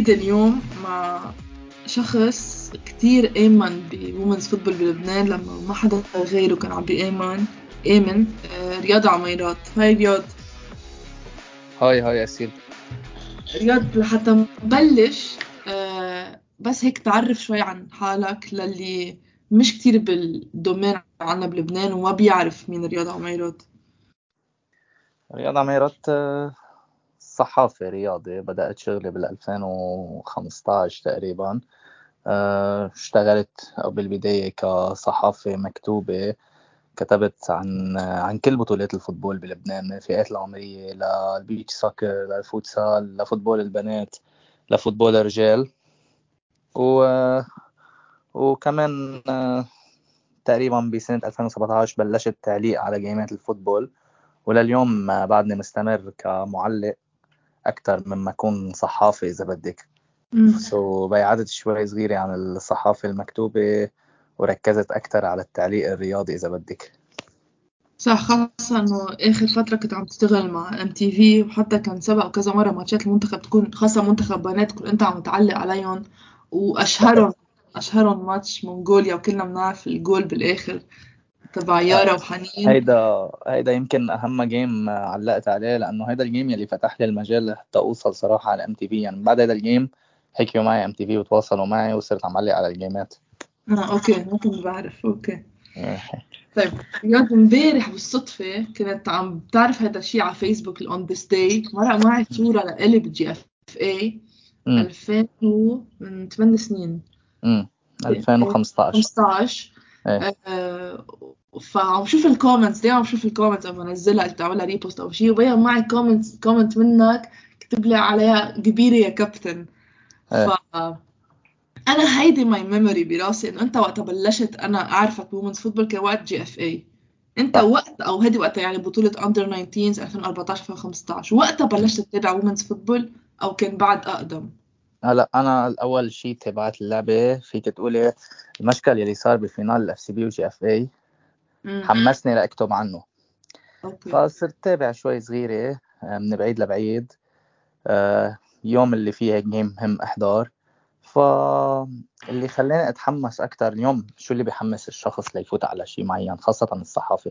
جديدة اليوم مع شخص كتير آمن ب women's football بلبنان. لما ما حدا غيره كان عم بيآمن آمن آه، رياض عميرات. هاي رياض. هاي هاي ياسين رياض لحتى نبلش آه، بس هيك تعرف شوي عن حالك للي مش كتير بال domain عنا بلبنان وما بيعرف مين رياض عميرات. رياض عميرات آه، صحافي رياضي بدأت شغلي بال 2015 تقريبا. آه، اشتغلت بالبداية كصحافي مكتوبة كتبت عن عن كل بطولات الفوتبول بلبنان من الفئات العمرية للبيتش ساكر للفوتسال لفوتبول البنات لفوتبول الرجال. و وكمان آه، تقريبا بسنة 2017 بلشت تعليق على جيمات ال football. ولليوم بعدني مستمر كمعلق. أكثر مما أكون صحافي إذا بدك. so, بعدت شوي صغيرة عن الصحافة المكتوبة وركزت أكثر على التعليق الرياضي إذا بدك. صح خاصة إنه آخر فترة كنت عم تشتغل مع MTV وحتى كان سبق كذا مرة ماتشات المنتخب تكون خاصة منتخب بنات كنت أنت عم تعلق عليهم وأشهرهم أشهرهم ماتش منغوليا وكلنا بنعرف الجول بالآخر. تبع يارا وحنين. هيدا هيدا يمكن أهم game علقت عليه لأنه هيدا ال game يلي فتح لي المجال لحتى أوصل صراحة على MTV يعني بعد هيدا ال game حكيوا معي MTV وتواصلوا معي وصرت عم علق على الجيمات آه okay ممكن بعرف okay. طيب رياض امبارح بالصدفة كنت عم بتعرف هذا الشيء على فيسبوك ال on this day مرق معي صورة لإلي بال GF A 2000 من 8 سنين. امم 2015 15 إيه. آه فعم شوف ال comments دايما عم شوف الكومنتس قبل ما انزلها انت تعملها repost أو شيء وبين معي comment comment منك كتب لي عليها كبيرة يا كابتن إيه. ف أنا هيدي my memory براسي إنه أنت وقت بلشت أنا أعرفك ب women's football كان وقت GFA انت وقت أو هيدي وقتها يعني بطولة under 19 2014 2015 وقتها بلشت تتابع women's football أو كان بعد أقدم هلا أنا الأول شيء تابعت اللعبة فيك تقولي المشكل يلي صار ب final ال FCB و GFA حمسني لأكتب عنه. okay. فصرت تابع شوي صغيرة آه، من بعيد لبعيد. آه، يوم اللي فيه هيك game مهم احضر فاللي خلاني أتحمس أكثر اليوم شو اللي بيحمس الشخص ليفوت على شيء معين خاصة الصحافة.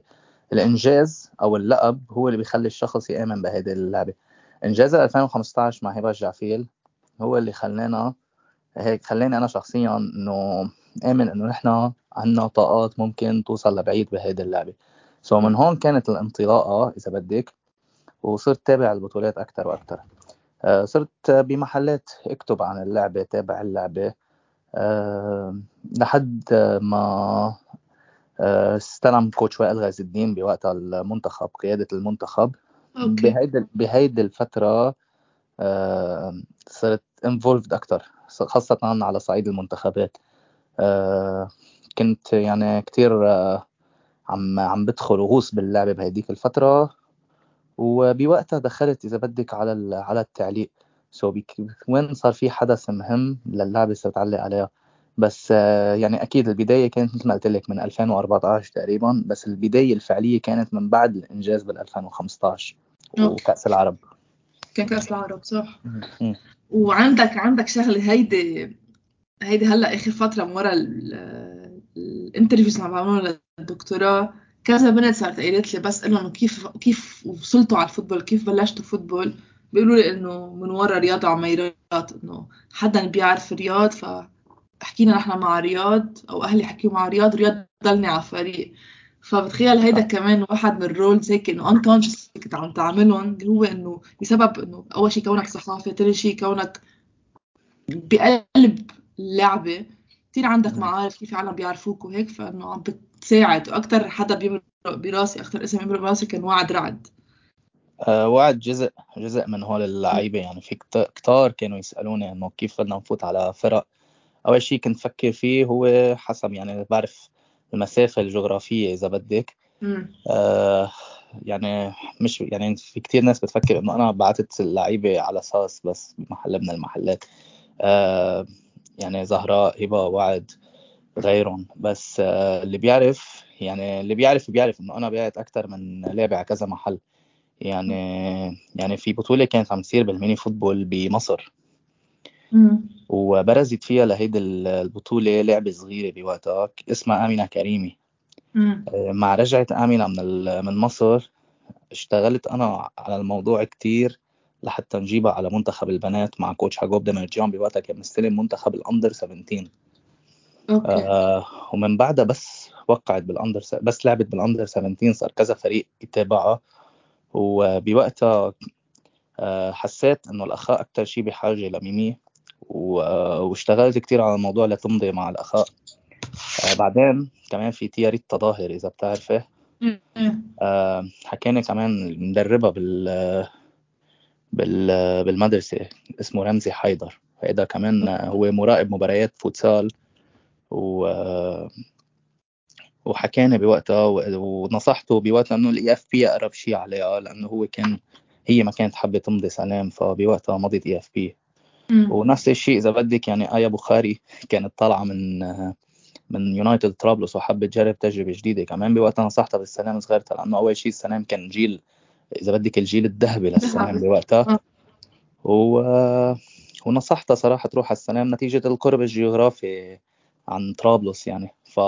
الإنجاز أو اللقب هو اللي بيخلي الشخص يآمن بهيدي اللعبة. إنجاز 2015 مع هبة الجعفيل. هو اللي خلانا هيك خلاني أنا شخصيا إنه آمن إنه نحن عندنا طاقات ممكن توصل لبعيد بهيدي اللعبة. سو so من هون كانت الانطلاقة إذا بدك وصرت تابع البطولات أكثر وأكثر آه، صرت بمحلات أكتب عن اللعبة تابع اللعبة. آه، لحد ما آه، استلم كوتش وائل غاز الدين بوقتها المنتخب قيادة المنتخب. بهيدي بهيدي الفترة صرت انفولفد أكتر خاصة على صعيد المنتخبات. كنت يعني كتير عم عم بدخل وغوص باللعبة بهديك الفترة. وبوقتها دخلت إذا بدك على على التعليق. سو وين صار في حدث مهم للعبه صرت اعلق عليها بس يعني أكيد البداية كانت مثل ما قلت لك من 2014 تقريبا بس البداية الفعلية كانت من بعد الإنجاز بال 2015 وكأس العرب. كان كاس العرب صح؟ وعندك عندك شغله هيدي هيدي هلا آخر فترة من ورا ال interviews اللي عم بعملهم للدكتوراه كذا بنت صارت قالت لي بس لهم كيف كيف وصلتوا على ال football كيف بلشتوا football؟ بيقولوا لي إنه من ورا رياض عميرات إنه حدا بيعرف رياض فحكينا نحن مع رياض أو أهلي حكيوا مع رياض رياض ضلني على الفريق. فبتخيل هيدا كمان واحد من ال roles هيك إنه unconscious كنت عم تعملهم اللي هو إنه بسبب إنه أول شيء كونك صحافي ثاني شيء كونك بقلب اللعبة كثير عندك معارف كيف العالم بيعرفوك وهيك فإنه عم تساعد وأكثر حدا بيمرق براسي أكثر اسم بيمرق براسي كان وعد رعد. أه وعد جزء جزء من هول اللعيبة. يعني في كتار كانوا يسألوني إنه كيف بدنا نفوت على فرق. أول شيء كنت فكر فيه هو حسب يعني بعرف المسافة الجغرافية إذا بدك. آه يعني مش يعني في كتير ناس بتفكر إنه أنا بعثت اللعيبة على أساس بس بمحل من المحلات. آه يعني زهراء هبة وعد غيرهم. بس آه، اللي بيعرف يعني اللي بيعرف بيعرف إنه أنا بعت أكثر من لاعب على كذا محل. يعني يعني في بطولة كانت عم تصير بالميني فوتبول بمصر. وبرزت فيها لهيدي البطولة لعبة صغيرة بوقتها. اسمها آمنة كريمي آه، مع رجعة آمنة من من مصر اشتغلت أنا على الموضوع كتير لحتى نجيبها على منتخب البنات مع coach هاغوب دميرجيان بوقتها. كان مستلم منتخب ال under 17 okay. آه ومن بعدها بس وقعت بال under بس لعبت بال under 17 صار كذا فريق يتابعها. وبوقتها آه حسيت إنه الاخاء أكثر شيء بحاجة لميمي. واشتغلت كثير على الموضوع لتمضي مع الأخاء. آه بعدين كمان في تيا ريتا ضاهر إذا بتعرفه. آه حكاني كمان مدربها بال بال بالمدرسة اسمه رمزي حيدر. هيدا كمان هو مراقب مباريات فوتسال و وحكينا بوقتها ونصحته بوقتها إنه ال EFP أقرب شيء عليها لأنه هو كان هي ما كانت حابة تمضي سلام فبوقتها مضت EFP ونفس الشيء إذا بدك يعني آية بخاري كانت طالعة من من United طرابلس وحبت تجرب تجربة جديدة كمان. بوقتها نصحتها بالسلام زغرتا لأنه أول شيء السلام كان جيل إذا بدك الجيل الذهبي للسلام بوقتها. آه. و... ونصحتها صراحة تروح على السلام نتيجة القرب الجغرافي عن طرابلس يعني. ف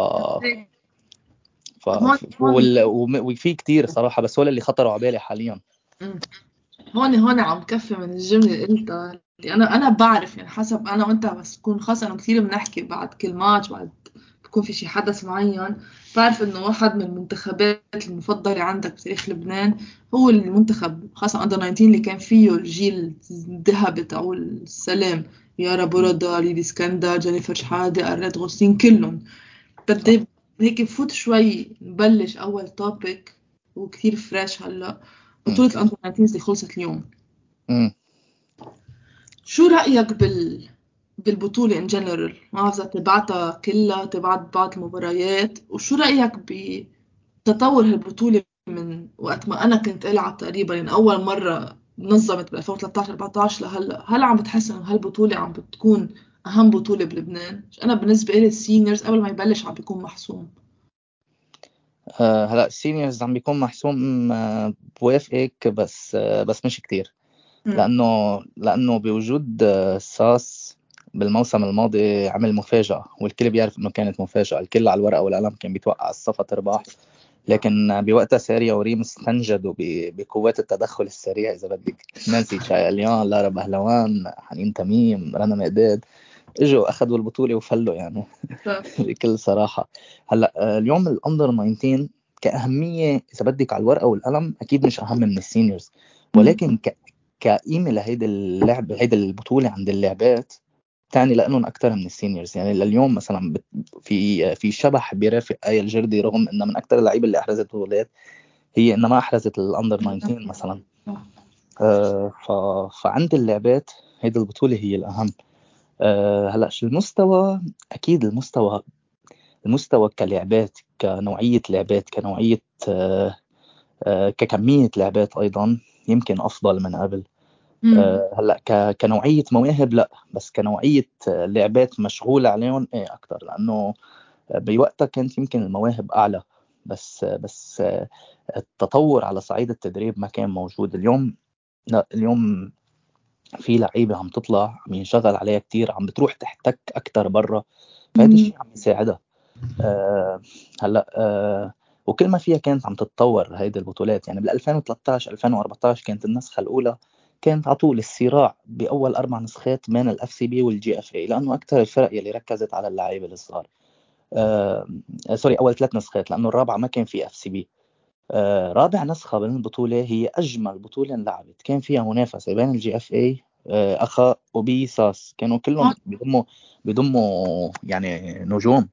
ف وال... وفي كتير صراحة بس هو اللي خطروا على بالي حاليا. هون هون عم كفي من الجملة اللي قلتها. أنا أنا بعرف يعني حسب أنا وأنت بس تكون خاصة إنه كثير بنحكي بعد كل ماتش بعد بكون في شي حدث معين. بعرف إنه واحد من المنتخبات المفضلة عندك بتاريخ لبنان هو المنتخب خاصة under 19 اللي كان فيه الجيل الذهبي تاع السلام يارا بو رضا ليدي إسكندر جينيفر شحادة اراد غوستين كلهم. بدي هيك نفوت شوي نبلش أول topic وكثير fresh هلأ. بطولة ال under 19 اللي خلصت اليوم. شو رأيك بال بالبطولة in general ما بعرف تبعتها كلها تبعت بعض المباريات وشو رأيك بتطور هالبطولة من وقت ما أنا كنت ألعب تقريبا يعني أول مرة نظمت ب 2013 14 لهلأ هل عم بتحس إنه هالبطولة عم بتكون أهم بطولة بلبنان؟ أنا بالنسبة لي ال seniors قبل ما يبلش عم بيكون محسوم. آه هلأ ال seniors عم بيكون محسوم آه بوافقك بس آه بس مش كتير. لأنه لأنه بوجود SAS بالموسم الماضي عمل مفاجأة والكل بيعرف إنه كانت مفاجأة الكل على الورقة والقلم كان بيتوقع الصفا تربح. لكن بوقتها ساريا وريم استنجدوا بقوات التدخل السريع إذا بدك. نانسي شايليان لارا بهلوان حنين تميم رنا مقداد إجوا أخذوا البطولة وفلوا يعني. بكل صراحة. هلأ اليوم ال under 19 كأهمية إذا بدك على الورقة والقلم أكيد مش أهم من ال seniors. ولكن ك... كقيمه لهيدي اللعبه هيدي البطولة عند اللعبات تعني لأنهم أكثر من ال seniors. يعني لليوم مثلا في في شبح بيرافق آية الجردي رغم إنه من أكثر اللعيبة اللي أحرزت بطولات هي انما أحرزت ال under 19 مثلا. آه ف... فعند اللعبات هيدي البطولة هي الأهم. آه هلأ شو المستوى؟ أكيد المستوى المستوى كلعبات كنوعية لعبات كنوعية آه آه ككمية لعبات أيضا يمكن أفضل من قبل. آه هلأ كنوعية مواهب لأ بس كنوعية لعبات مشغول عليهم إيه أكثر لأنه بوقتها كانت يمكن المواهب أعلى بس بس التطور على صعيد التدريب ما كان موجود. اليوم لأ اليوم في لعيبة عم تطلع عم ينشغل عليها كثير عم بتروح تحتك أكثر برا فهذا الشيء عم يساعدها. آه هلأ آه وكل ما فيها كانت عم تتطور هيدي البطولات يعني بال 2013 2014 كانت النسخة الأولى كانت على طول الصراع بأول أربع نسخات بين ال FCB وال GFA لأنه أكثر الفرق يلي ركزت على اللعيبة الصغار آه sorry أول ثلاث نسخات لأنه الرابعه ما كان في FCB آه رابع نسخة من البطولة هي أجمل بطولة انلعبت. كان فيها منافسة بين ال GFA آه أخا وبي SAS كانوا كلهم آه. بيضموا بيضموا يعني نجوم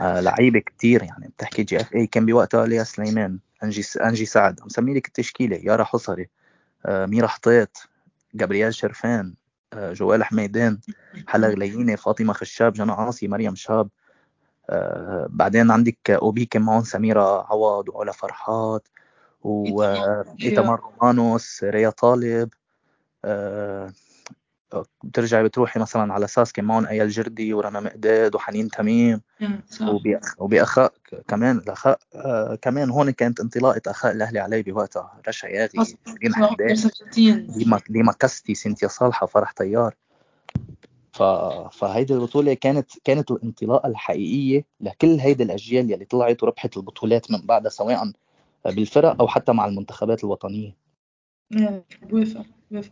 آه لعيبة كثير يعني. بتحكي GFA كان بوقتها ليا سليمان أنجي أنجي سعد. مسمي لك التشكيلة يارا حصري. آه ميرا حطيت جابرييل شرفان آه جوال حميدان حلا غلييني فاطمة خشاب جنى عاصي مريم شاب آه بعدين عندك أوبي كان معهم سميرة عوض وعلا فرحات وايتمار رومانوس ريا طالب آه بترجعي بتروحي مثلا على أساس كان معهم ايال جردي ورنا مقداد وحنين تميم وبأخاء كمان الأخاء آه كمان هون كانت انطلاقة أخاء الأهلي علي بوقتها. رشا ياغي ريم حداد ديما ديما كستي سنتيا صالحة فرح طيار؟ ف... فهيدي البطولة كانت كانت الانطلاقة الحقيقية لكل هيدي الأجيال يلي طلعت وربحت البطولات من بعدها سواء بالفرق أو حتى مع المنتخبات الوطنية. بوافق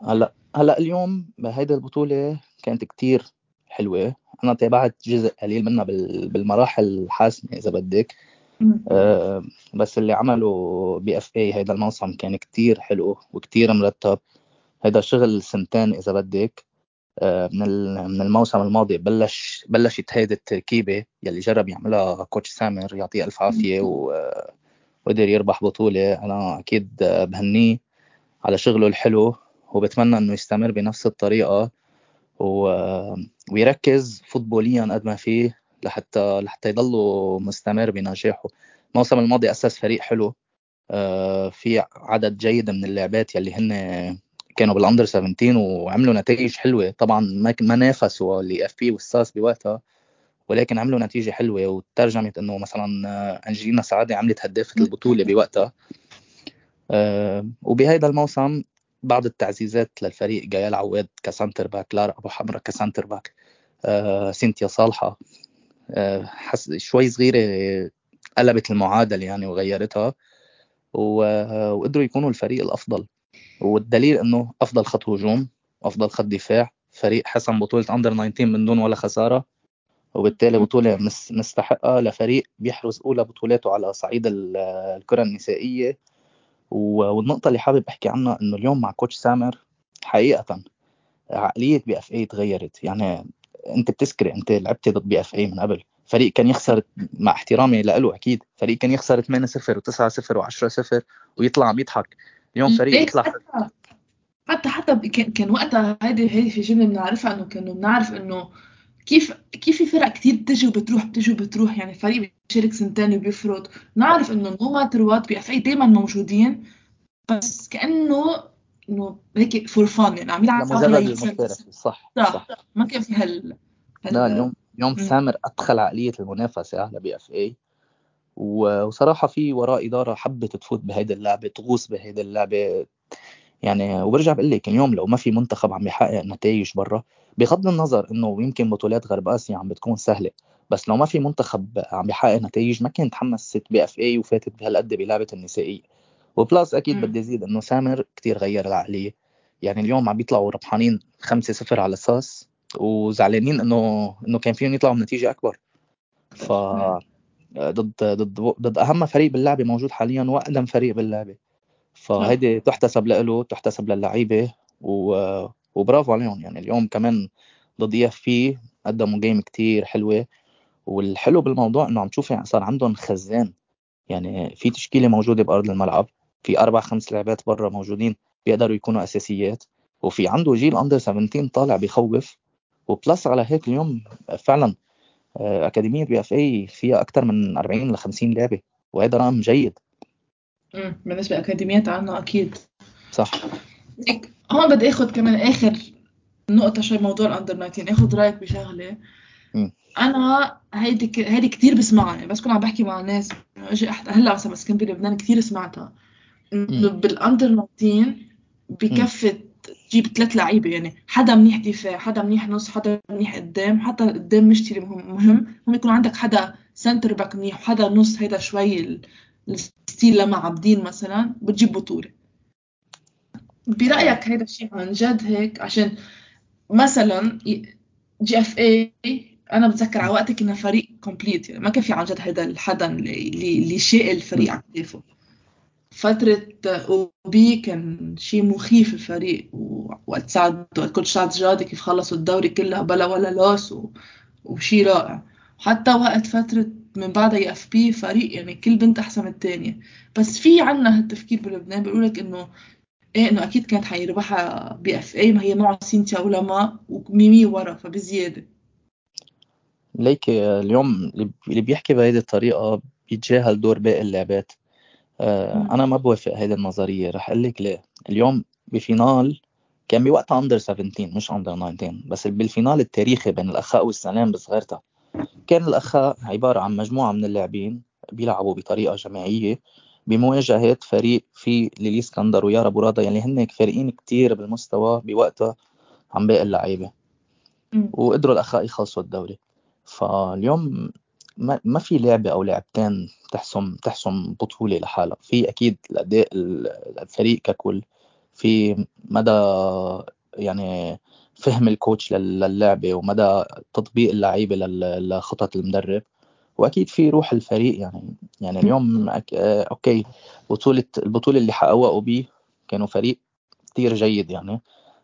هلأ هلأ اليوم بهيدي البطولة كانت كتير حلوة. أنا تابعت جزء قليل منها بالمراحل الحاسمة إذا بدك. أه بس اللي عمله BFA هيدا الموسم كان كتير حلو وكتير مرتب. هيدا شغل سنتين إذا بدك. أه من من الموسم الماضي بلش بلشت هيدي التركيبة يلي جرب يعملها coach سامر يعطيه ألف عافية وقدر يربح بطولة. أنا أكيد بهنيه على شغله الحلو. وبتمنى إنه يستمر بنفس الطريقة و... ويركز فوتبوليا قد ما فيه لحتى لحتى يضله مستمر بنجاحه. الموسم الماضي أسس فريق حلو. آه، في عدد جيد من اللاعبات يلي هن كانوا بال under 17 وعملوا نتائج حلوة. طبعا ما ما نافسوا إف بي وال SAS بوقتها ولكن عملوا نتيجة حلوة وترجمت إنه مثلا أنجلينا سعادة عملت هدافه البطولة بوقتها. آه، وبهذا الموسم بعض التعزيزات للفريق جيال عواد ك center back لارا أبو حمرا ك center back آه سينتيا صالحة آه حس شوي صغيرة قلبت المعادله يعني وغيرتها وقدروا يكونوا الفريق الأفضل والدليل إنه أفضل خط هجوم أفضل خط دفاع فريق حسم بطولة اندر 19 من دون ولا خسارة وبالتالي بطولة مستحقة لفريق بيحرز أولى بطولاته على صعيد الكرة النسائية. والنقطة اللي حابب أحكي عنها إنه اليوم مع كوتش سامر حقيقة عقلية BFA تغيرت يعني أنت بتسكري أنت لعبت ضد BFA من قبل. فريق كان يخسر مع احترامي له أكيد. فريق كان يخسر 8 0 و9 0 و10 0 ويطلع عم يضحك اليوم فريق يطلع حتى حتى كان وقتها هيدي هيدي في جمله بنعرفها إنه كانوا بنعرف إنه كيف كيف في فرق كثير بتجي وبتروح بتجي وبتروح؟ يعني فريق بيشارك سنتين وبيفرط. نعرف إنه no matter what BFA دائما موجودين بس كأنه إنه هيك for fun يعني عم يلعب مجرد صح صح. ما كان في هال, هال... لا اليوم اليوم سامر أدخل عقلية المنافسة على BFA وصراحة في وراء إدارة حبت تفوت بهيدي اللعبة تغوص بهيدي اللعبة. يعني وبرجع بقول لك اليوم لو ما في منتخب عم يحقق نتائج برا بغض النظر إنه يمكن بطولات غرب آسيا عم بتكون سهلة بس لو ما في منتخب عم بيحقق نتائج ما كان تحمست BFA وفاتت بهالقد بلعبة النسائية. و plus أكيد بدي أزيد إنه سامر كتير غير العقلية يعني اليوم عم بيطلعوا ربحانين 5 0 على أساس وزعلانين إنه إنه كان فيهم يطلعوا بنتيجة أكبر. ف ضد ضد ضد أهم فريق باللعبة موجود حاليا وأقدم فريق باللعبة. فهيدي تحتسب له تحتسب للعيبة و... وبرافو عليهم. يعني اليوم كمان ضد EFP قدموا game كتير حلوة. والحلو بالموضوع إنه عم تشوف يعني صار عندهم خزان. يعني في تشكيلة موجودة بأرض الملعب في أربع خمس لاعبات برا موجودين بيقدروا يكونوا أساسيات وفي عنده جيل under 17 طالع بخوف. و plus على هيك اليوم فعلا آه، أكاديمية BFA فيها أكثر من 40 ل 50 لاعبه وهذا رقم جيد. امم بالنسبة لأكاديميات عنا أكيد. صح. هون بدي آخذ كمان آخر نقطة شوي موضوع ال under 19 آخذ رأيك بشغلة. م. أنا هيدي ك... هيدي كثير بسمعها يعني بس كنت عم بحكي مع ناس إجي هلأ مثلا مسكن بلبنان كثير سمعتها. إنه بالأندر 19 بكفي تجيب ثلاث لعيبة يعني حدا منيح دفاع حدا منيح نص حدا منيح قدام حتى قدام مشتري مهم مهم. هم يكون عندك حدا سنتر باك منيح وحدا نص هيدا شوي ستيل لما عابدين مثلا بتجيب بطولة. برأيك هيدا الشيء عن جد هيك؟ عشان مثلا جي إف اي أنا بتذكر على وقتها كنا فريق كومبليت يعني ما كان في عن جد هذا الحدا اللي اللي شاء الفريق على كتافه. فترة أوبي كان شيء مخيف الفريق وقت سعد وقت كنت سعد جادي كيف خلصوا الدوري كلها بلا ولا لوس. وشيء رائع. حتى وقت فترة من بعدها اف بي فريق يعني كل بنت أحسن من الثانية بس في عنا هالتفكير بلبنان بيقول لك إنه إيه إنه أكيد كانت حيربحها BFA ما هي معه سينتيا ولما وميمي ورا فبزيادة. ليك اليوم اللي بيحكي بهيدي الطريقة بيتجاهل دور باقي اللاعبات آه أنا ما بوافق هيدي النظرية رح أقول لك ليه. اليوم ب final كان بوقتها under 17 مش under 19 بس بال final التاريخي بين الأخاء والسلام بصغيرتها. كان الأخاء عبارة عن مجموعة من اللاعبين بيلعبوا بطريقة جماعية بمواجهة فريق في ليلي اسكندر. ويارا بورادة يعني هن فريقين كتير بالمستوى بوقتها عن باقي اللعيبة. وقدروا الاخاء يخلصوا الدوري. فاليوم ما, ما في لعبة أو لعبتين تحسم تحسم بطولة لحالها. في أكيد الأداء الفريق ككل. في مدى يعني فهم الكوتش للعبة ومدى تطبيق اللعيبة لخطط المدرب. وأكيد في روح الفريق يعني يعني اليوم okay بطولة البطولة اللي حققوا بيه كانوا فريق كثير جيد يعني.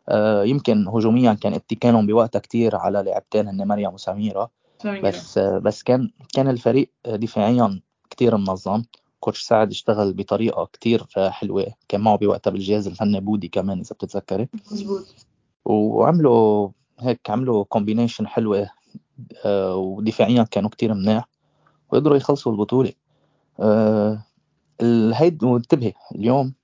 آه، يمكن هجوميا كان اتكالهم بوقتها كثير على لاعبتين هن مريم وسميرة. بس بس كان كان الفريق دفاعيا كثير منظم. coach سعد اشتغل بطريقة كثير حلوة كان معه بوقتها بالجهاز الفني بودي كمان إذا بتتذكري. مزبوط وعملوا هيك عملوا كومبينيشن حلوة آه، ودفاعيا كانوا كثير منيح وقدروا يخلصوا البطولة. آه، هيد وانتبهي اليوم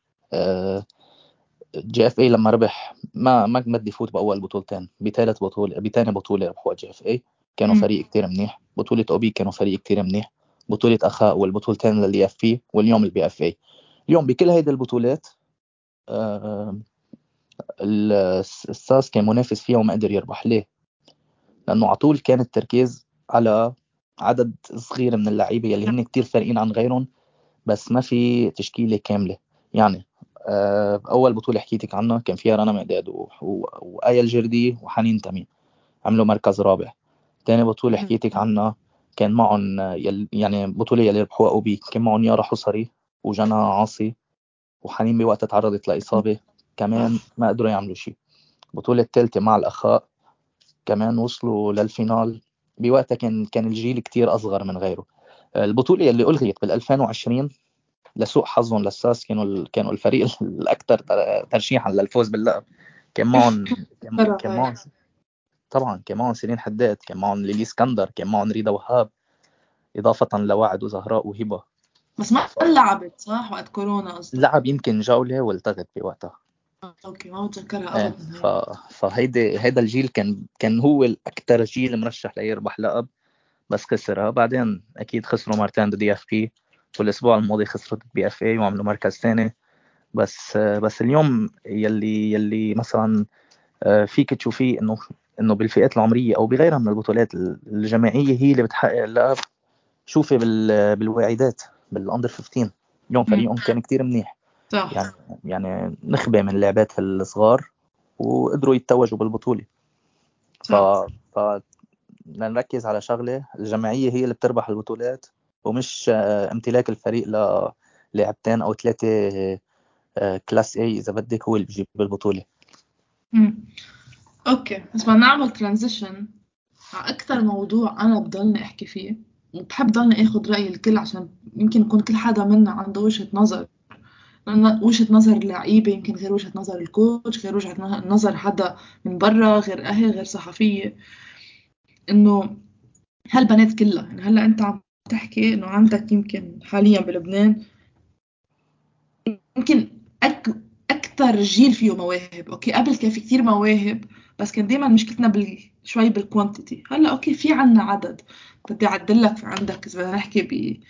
جي إف اي لما ربح ما ما مد يفوت بأول بطولتين بثالث بطولة بثاني بطولة ربحوا جي إف اي كانوا م. فريق كثير منيح. بطولة اوبي كانوا فريق كثير منيح. بطولة أخاء والبطولتين للي إف بي واليوم البي إف اي اليوم بكل هيدي البطولات آه الساس كان منافس فيها وما قدر يربح. ليه؟ لأنه على طول كان التركيز على عدد صغير من اللعيبة يلي هن كثير فارقين عن غيرهم بس ما في تشكيلة كاملة. يعني آه، أول بطولة حكيتك عنها كان فيها رنا مقداد وآية الجردي وحنين تميم. عملوا مركز رابع. ثاني بطولة حكيتك عنها كان معهم يعني بطولة يلي ربحوها أوبي. كان معهم يارا حصري وجنى عاصي وحنين بوقتها تعرضت لإصابة. كمان ما قدروا يعملوا شيء. البطوله الثالثه مع الأخاء كمان وصلوا لل final بوقتها كان كان الجيل كتير أصغر من غيره. البطولة اللي ألغيت بال 2020 لسوء حظهم لل SAS كانوا كانوا الفريق الأكثر ترشيحا للفوز باللقب. كان معهم كان معهم طبعا كان معهم سيرين حداد كان معهم ليلي اسكندر كان معهم ريدا وهاب إضافة لوعد وزهراء وهبة. بس ما لعبت صح؟ وقت كورونا قصدي لعب يمكن جولة والتغت بوقتها. okay ما بتذكرها ابدا ف... فهيدي هيدا الجيل كان كان هو الاكثر جيل مرشح ليربح لقب بس خسرها. بعدين أكيد خسروا مرتين ضد دي اف بي والأسبوع الماضي خسروا ضد BFA وعملوا مركز ثاني. بس بس اليوم يلي يلي مثلا آه، فيك تشوفيه إنه إنه بالفئات العمرية أو بغيرها من البطولات الجماعية هي اللي بتحقق اللقب. شوفي بالواعدات بالاندر 15 اليوم فريقهم كان كتير منيح. صح. يعني يعني نخبة من اللعبات الصغار وقدروا يتوجوا بالبطولة. ف ف نركز على شغلة الجماعية هي اللي بتربح البطولات ومش امتلاك الفريق للاعبتين أو ثلاثة class A إذا بدك هو اللي بيجيب البطولة. امم okay بس بدنا نعمل transition على أكثر موضوع أنا بضلني أحكي فيه. وبحب ضلني آخذ رأي الكل عشان يمكن يكون كل حدا منا عنده وجهة نظر. وجهة نظر اللعيبة يمكن غير وجهة نظر ال coach غير وجهة نظر حدا من برا غير أهل غير صحفية. إنه هالبنات كلها يعني هلأ أنت عم تحكي إنه عندك يمكن حاليا بلبنان يمكن أك أكثر جيل فيه مواهب. أوكي قبل كان في كتير مواهب بس كان دايما مشكلتنا بال... شوي بال quantity هلأ okay في عنا عدد. بدي أعدلك عندك إذا بدنا نحكي ب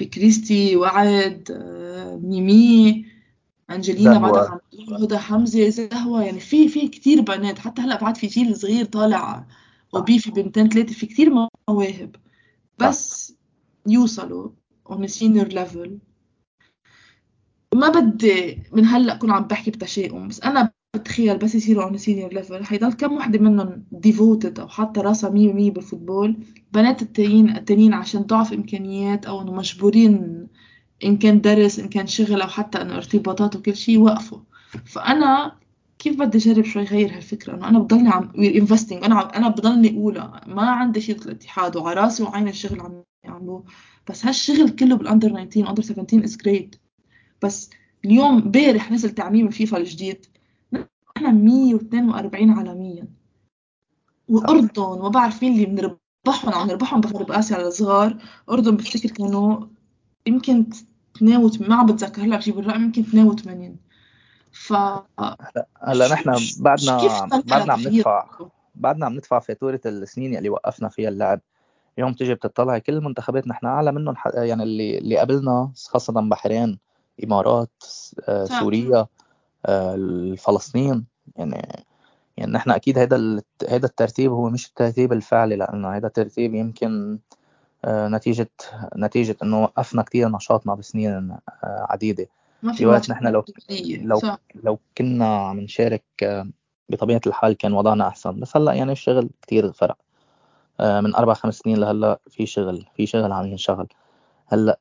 بكريستي وعد آه، ميمي أنجلينا بعد هدى حمزة زهوة. يعني في في كثير بنات. حتى هلأ بعد في جيل صغير طالع وبي في بنتين ثلاثة في كثير مواهب. بس يوصلوا on senior level ما بدي من هلأ اكون عم بحكي بتشاؤم بس أنا بتخيل بس يصيروا on senior level حيضل كم وحده منهم devoted أو حاطة راسها 100% بال football؟ البنات التانيين التانيين عشان ضعف إمكانيات أو إنه مجبورين إن كان درس إن كان شغل أو حتى إنه ارتباطات وكل شيء وقفوا فأنا كيف بدي أجرب شوي غير هالفكرة؟ إنه أنا بضلني عم investing أنا عم أنا بضلني اولى ما عندي شيء الاتحاد وعلى راسي وعين الشغل عم يعملوه. بس هالشغل كله بال under 19 under 17 is great بس اليوم امبارح نزل تعميم الفيفا الجديد. نحن 142 عالميا وأردن وما بعرف مين اللي بنربحهم. عم نربحهم بغرب آسيا الصغار أردن بفتكر كانوا يمكن 82 ما عم بتذكر هلأ بجيب الرقم يمكن 82 ف هلا نحن بعدنا بعدنا عم ندفع بعدنا عم ندفع فاتوره السنين اللي وقفنا فيها اللعب. اليوم تيجي بتطلع كل المنتخبات نحن أعلى منهم يعني اللي اللي قبلنا خاصة بحرين إمارات آه، سوريا. آه، فلسطين يعني يعني نحن أكيد هذا هذا الترتيب هو مش الترتيب الفعلي لأنه هذا الترتيب يمكن آه، نتيجة نتيجة إنه وقفنا كثير نشاطنا بسنين آه، عديدة. في وقت نحن لو لو صح. لو كنا عم نشارك بطبيعة الحال كان وضعنا أحسن. بس هلأ يعني الشغل كثير فرق. من أربع خمس سنين لهلأ في شغل في شغل عم ينشغل. هلأ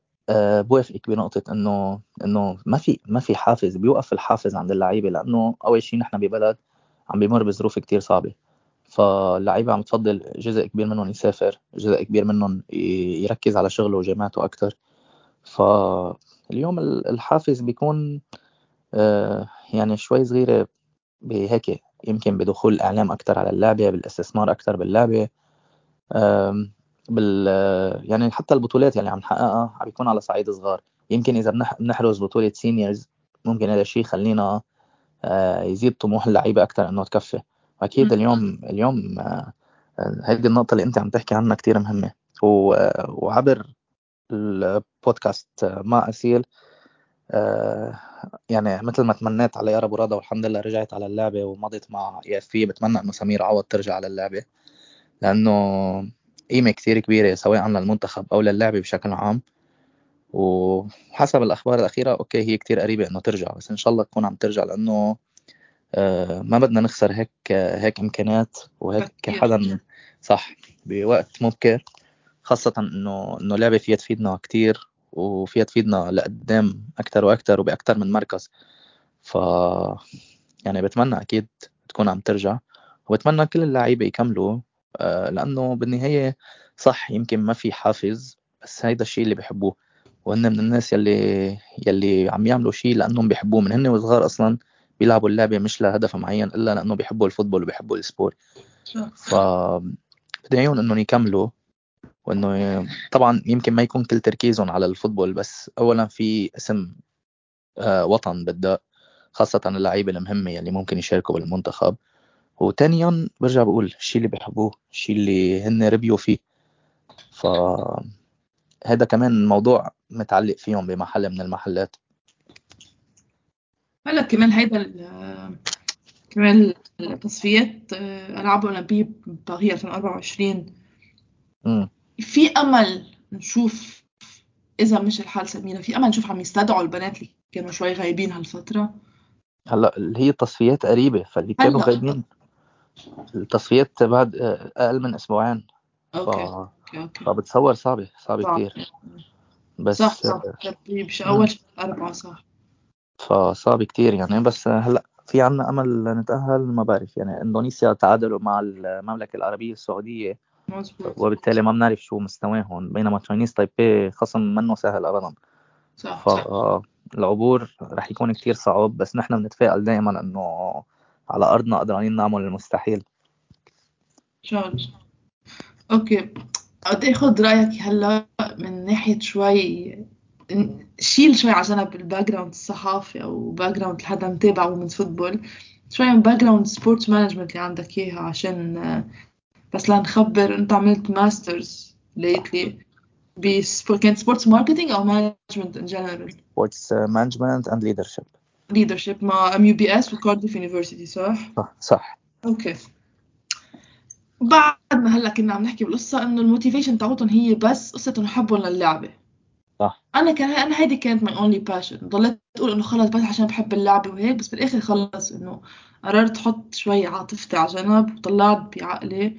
بوافقك بنقطة إنه إنه ما في ما في حافز بيوقف الحافز عند اللعيبة لأنه أول شيء نحن ببلد عم بيمر بظروف كتير صعبة. فاللعيبة عم تفضل جزء كبير منهم يسافر جزء كبير منهم يركز على شغله وجامعته أكتر. فاليوم الحافز بيكون آه، يعني شوي صغيرة بهيك يمكن بدخول الإعلام أكتر على اللعبة بالإستثمار أكتر باللعبة. بال يعني حتى البطولات اللي عم نحققها عم بيكون على صعيد صغار. يمكن إذا بنحرز بطولة سينيورز ممكن هذا الشيء يخلينا آه، يزيد طموح اللعيبة أكثر إنه تكفي. وأكيد اليوم اليوم آه، هذه النقطة اللي أنت عم تحكي عنها كثير مهمة. وعبر البودكاست مع اسيل آه، يعني مثل ما تمنيت على يارا براده والحمد لله رجعت على اللعبة ومضت مع إي إف بتمنى إنه سمير عوض ترجع على اللعبة. لأنه قيمة كثير كبيرة سواء للمنتخب أو للعبه بشكل عام. وحسب الأخبار الأخيرة okay هي كتير قريبة إنه ترجع بس إن شاء الله تكون عم ترجع لأنه آه، ما بدنا نخسر هيك هيك إمكانيات وهيك حدا. صح. بوقت مبكر خاصة إنه إنه لعبة فيها تفيدنا كتير وفيها تفيدنا لقدام أكثر وأكثر وباكثر من مركز. ف يعني بتمنى أكيد تكون عم ترجع وبتمنى كل اللعيبة يكملوا آه، لأنه بالنهاية صح يمكن ما في حافز بس هيدا الشيء اللي بحبوه. وهن من الناس يلي يلي عم يعملوا شيء لأنهم بيحبوه. من هن وصغار أصلا بيلعبوا اللعبة مش لهدف معين إلا لأنه بيحبوا ال football وبيحبوا ال sport. ف بدعيهم إنهم يكملوا وإنه طبعا يمكن ما يكون كل تركيزهم على الفوتبول بس اولا في اسم آه، وطن بدأ خاصة اللعيبة المهمة يلي ممكن يشاركوا بالمنتخب. وثانيا برجع بقول الشيء اللي بيحبوه الشيء اللي هن ربيوا فيه. ف هذا كمان موضوع متعلق فيهم بمحل من المحلات. هلا كمان هيدا كمان التصفيات العاب اولمبيه باريس 2024 م. في أمل نشوف إذا مش الحال سميرة في أمل نشوف عم يستدعوا البنات اللي كانوا شوي غايبين هالفترة؟ هلأ اللي هي التصفيات قريبة فاللي كانوا غايبين التصفيات بعد آه، أقل من أسبوعين. okay ف... okay okay فبتصور صعبة صعبة كثير بس صح صح. مش أول أربعة؟ صح. فصعب كتير يعني. بس هلأ في عنا أمل نتاهل ما بعرف. يعني إندونيسيا تعادلوا مع المملكة العربية السعودية. مزبوط وبالتالي ما بنعرف شو مستواهم بينما Chinese Taipei خصم منه سهل ابدا. صح فالعبور رح يكون كتير صعب. بس نحن بنتفائل دائما إنه على أرضنا قدرانين نعمل المستحيل. ان شاء الله okay. بدي أخذ رأيك هلأ من ناحية شوي شيل شوي على جنب ال background الصحافي أو background حدا متابع من football شوي من background sports management اللي عندك إياها عشان بس لنخبر أنت عملت masters lately كانت sports marketing أو management in general sports management and leadership leadership مع MUBS و Cardiff University صح؟ صح صح. okay. بعد ما هلأ كنا عم نحكي بالقصة إنه ال motivation تاعتهم هي بس قصه انه حبهم للعبة. صح. أنا كان أنا هيدي كانت my only passion ضليت أقول إنه خلص بس عشان بحب اللعبه وهيك بس بالاخر خلص إنه قررت أحط شوي عاطفتي على جنب وطلعت بعقلي.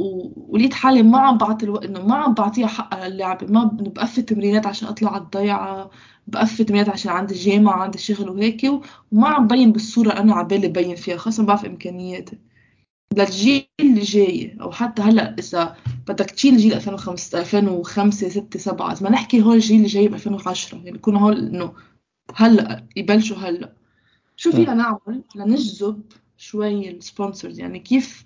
و... ولقيت حالي ما عم بعطي الوقت إنه ما عم بعطيها حقها للعبه ما بقفل تمرينات عشان أطلع على الضيعة بقفل تمرينات عشان عندي جامعه عندي شغل وهيك وما عم بين بالصورة أنا عبالي بين فيها خاصه بعرف إمكانياتي. للجيل اللي جاي أو حتى هلأ إذا بدك تشيل جيل 2005 2005 6 7 ما نحكي هول الجيل اللي جاي ب 2010 يعني يكونوا هول إنه هلأ يبلشوا هلأ. شو فينا نعمل؟ لنجذب شوي ال sponsors يعني كيف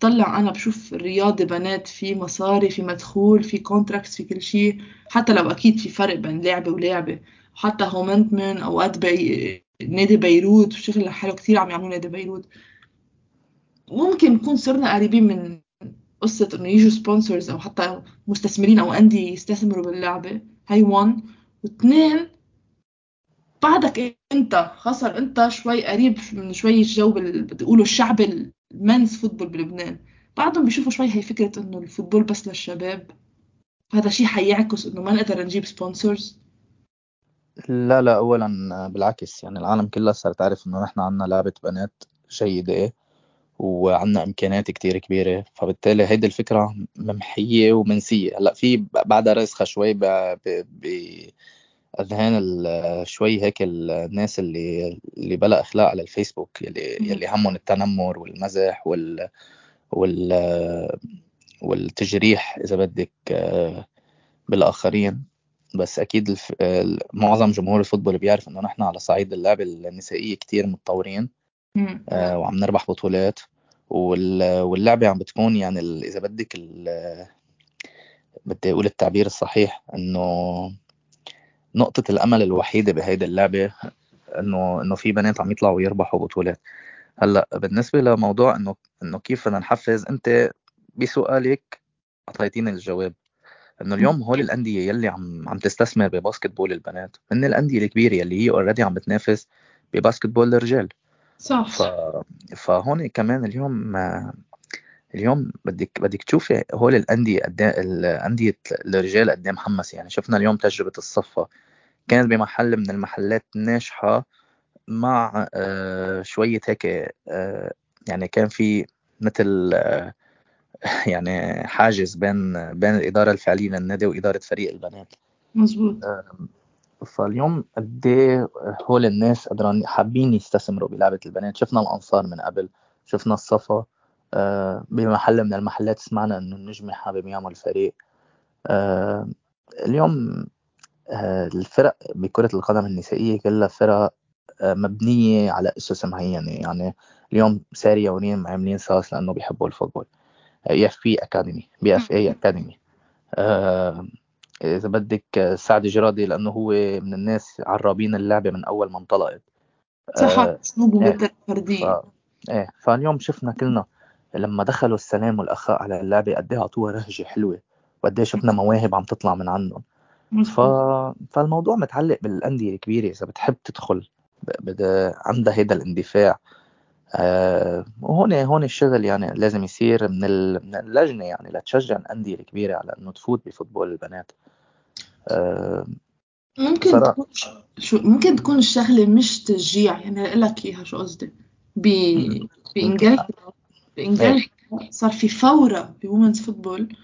طلع أنا بشوف الرياضه بنات في مصاري في مدخول في contracts في كل شيء. حتى لو أكيد في فرق بين لعبة ولعبة. حتى هومنتمن أوقات بي... نادي بيروت وشغل حلو كثير عم يعملوا نادي بيروت. ممكن نكون صرنا قريبين من قصة إنه يجوا sponsors أو حتى مستثمرين أو أندية يستثمروا باللعبة. هاي 1 واثنين بعدك أنت خاصة أنت شوي قريب من شوي الجو بتقولوا الشعب ال men's football بلبنان. بعضهم بيشوفوا شوي هي فكرة إنه ال football بس للشباب. هذا شيء حيعكس إنه ما نقدر نجيب سبونسرز لا لا اولا بالعكس. يعني العالم كلها صارت تعرف إنه نحن عنا لعبة بنات جيدة وعندنا إمكانيات كتير كبيرة. فبالتالي هيدي الفكرة ممحية ومنسية. هلأ في بعدها راسخة شوي بأذهان شوي هيك الناس اللي اللي بلا إخلاق على الفيسبوك يلي يلي همهم التنمر والمزح وال وال والتجريح إذا بدك بالآخرين. بس أكيد الف... معظم جمهور الفوتبول بيعرف إنه نحن على صعيد اللعبه النسائية كتير متطورين آه وعم نربح بطولات. وال... واللعبة عم بتكون يعني ال... إذا بدك ال... بدي أقول التعبير الصحيح إنه نقطة الأمل الوحيدة بهيدي اللعبة إنه إنه في بنات عم يطلعوا يربحوا بطولات. هلأ بالنسبة لموضوع إنه إنه كيف بدنا نحفز أنت بسؤالك أعطيتيني الجواب. إنه اليوم هول الأندية يلي عم عم تستثمر ب basketball البنات من الأندية الكبيرة يلي هي already عم بتنافس ب basketball الرجال. صح. ف... فهون كمان اليوم اليوم بدك بدك تشوفي هول الأندية قد الانديه الرجال قد محمس. يعني شفنا اليوم تجربة الصفا. كانت بمحل من المحلات الناجحه مع آه، شوية هيك آه، يعني كان في مثل آه، يعني حاجز بين بين الإدارة الفعلية للنادي وإدارة فريق البنات. مظبوط. فاليوم قد إيه هول الناس قدران حابين يستثمروا بلعبة البنات. شفنا الأنصار من قبل شفنا الصفا. آه، بمحل من المحلات سمعنا إنه النجمي حابب يعمل فريق. آه، اليوم آه، الفرق بكرة القدم النسائية كلها فرق مبنية على أسس معينة. يعني اليوم سارية ونين عاملين SAS لأنه بيحبوا ال football. اي إف بي أكاديمي بي إف اي أكاديمي. إذا بدك سعد جرادي لأنه هو من الناس عرابين اللعبة من أول ما انطلقت. صح اسلوبه آه فردي. إيه فاليوم شفنا كلنا لما دخلوا السلام والأخاء على اللعبه قد إيه اعطوها رهجه حلوة وقد إيه شفنا مواهب عم تطلع من عندهم ف... فالموضوع متعلق بالأندية الكبيرة. إذا بتحب تدخل ب... عندها هيدا الاندفاع. آه وهون هون الشغل يعني لازم يصير من, من اللجنة يعني لتشجع الأندية الكبيرة على إنه تفوت بفوتبول البنات. آه ممكن صراحة. تكون شو ممكن تكون الشغلة مش تشجيع. يعني أقول لك إياها شو قصدي؟ ب... بانجلترا بانجلترا صار في فورة ب women's football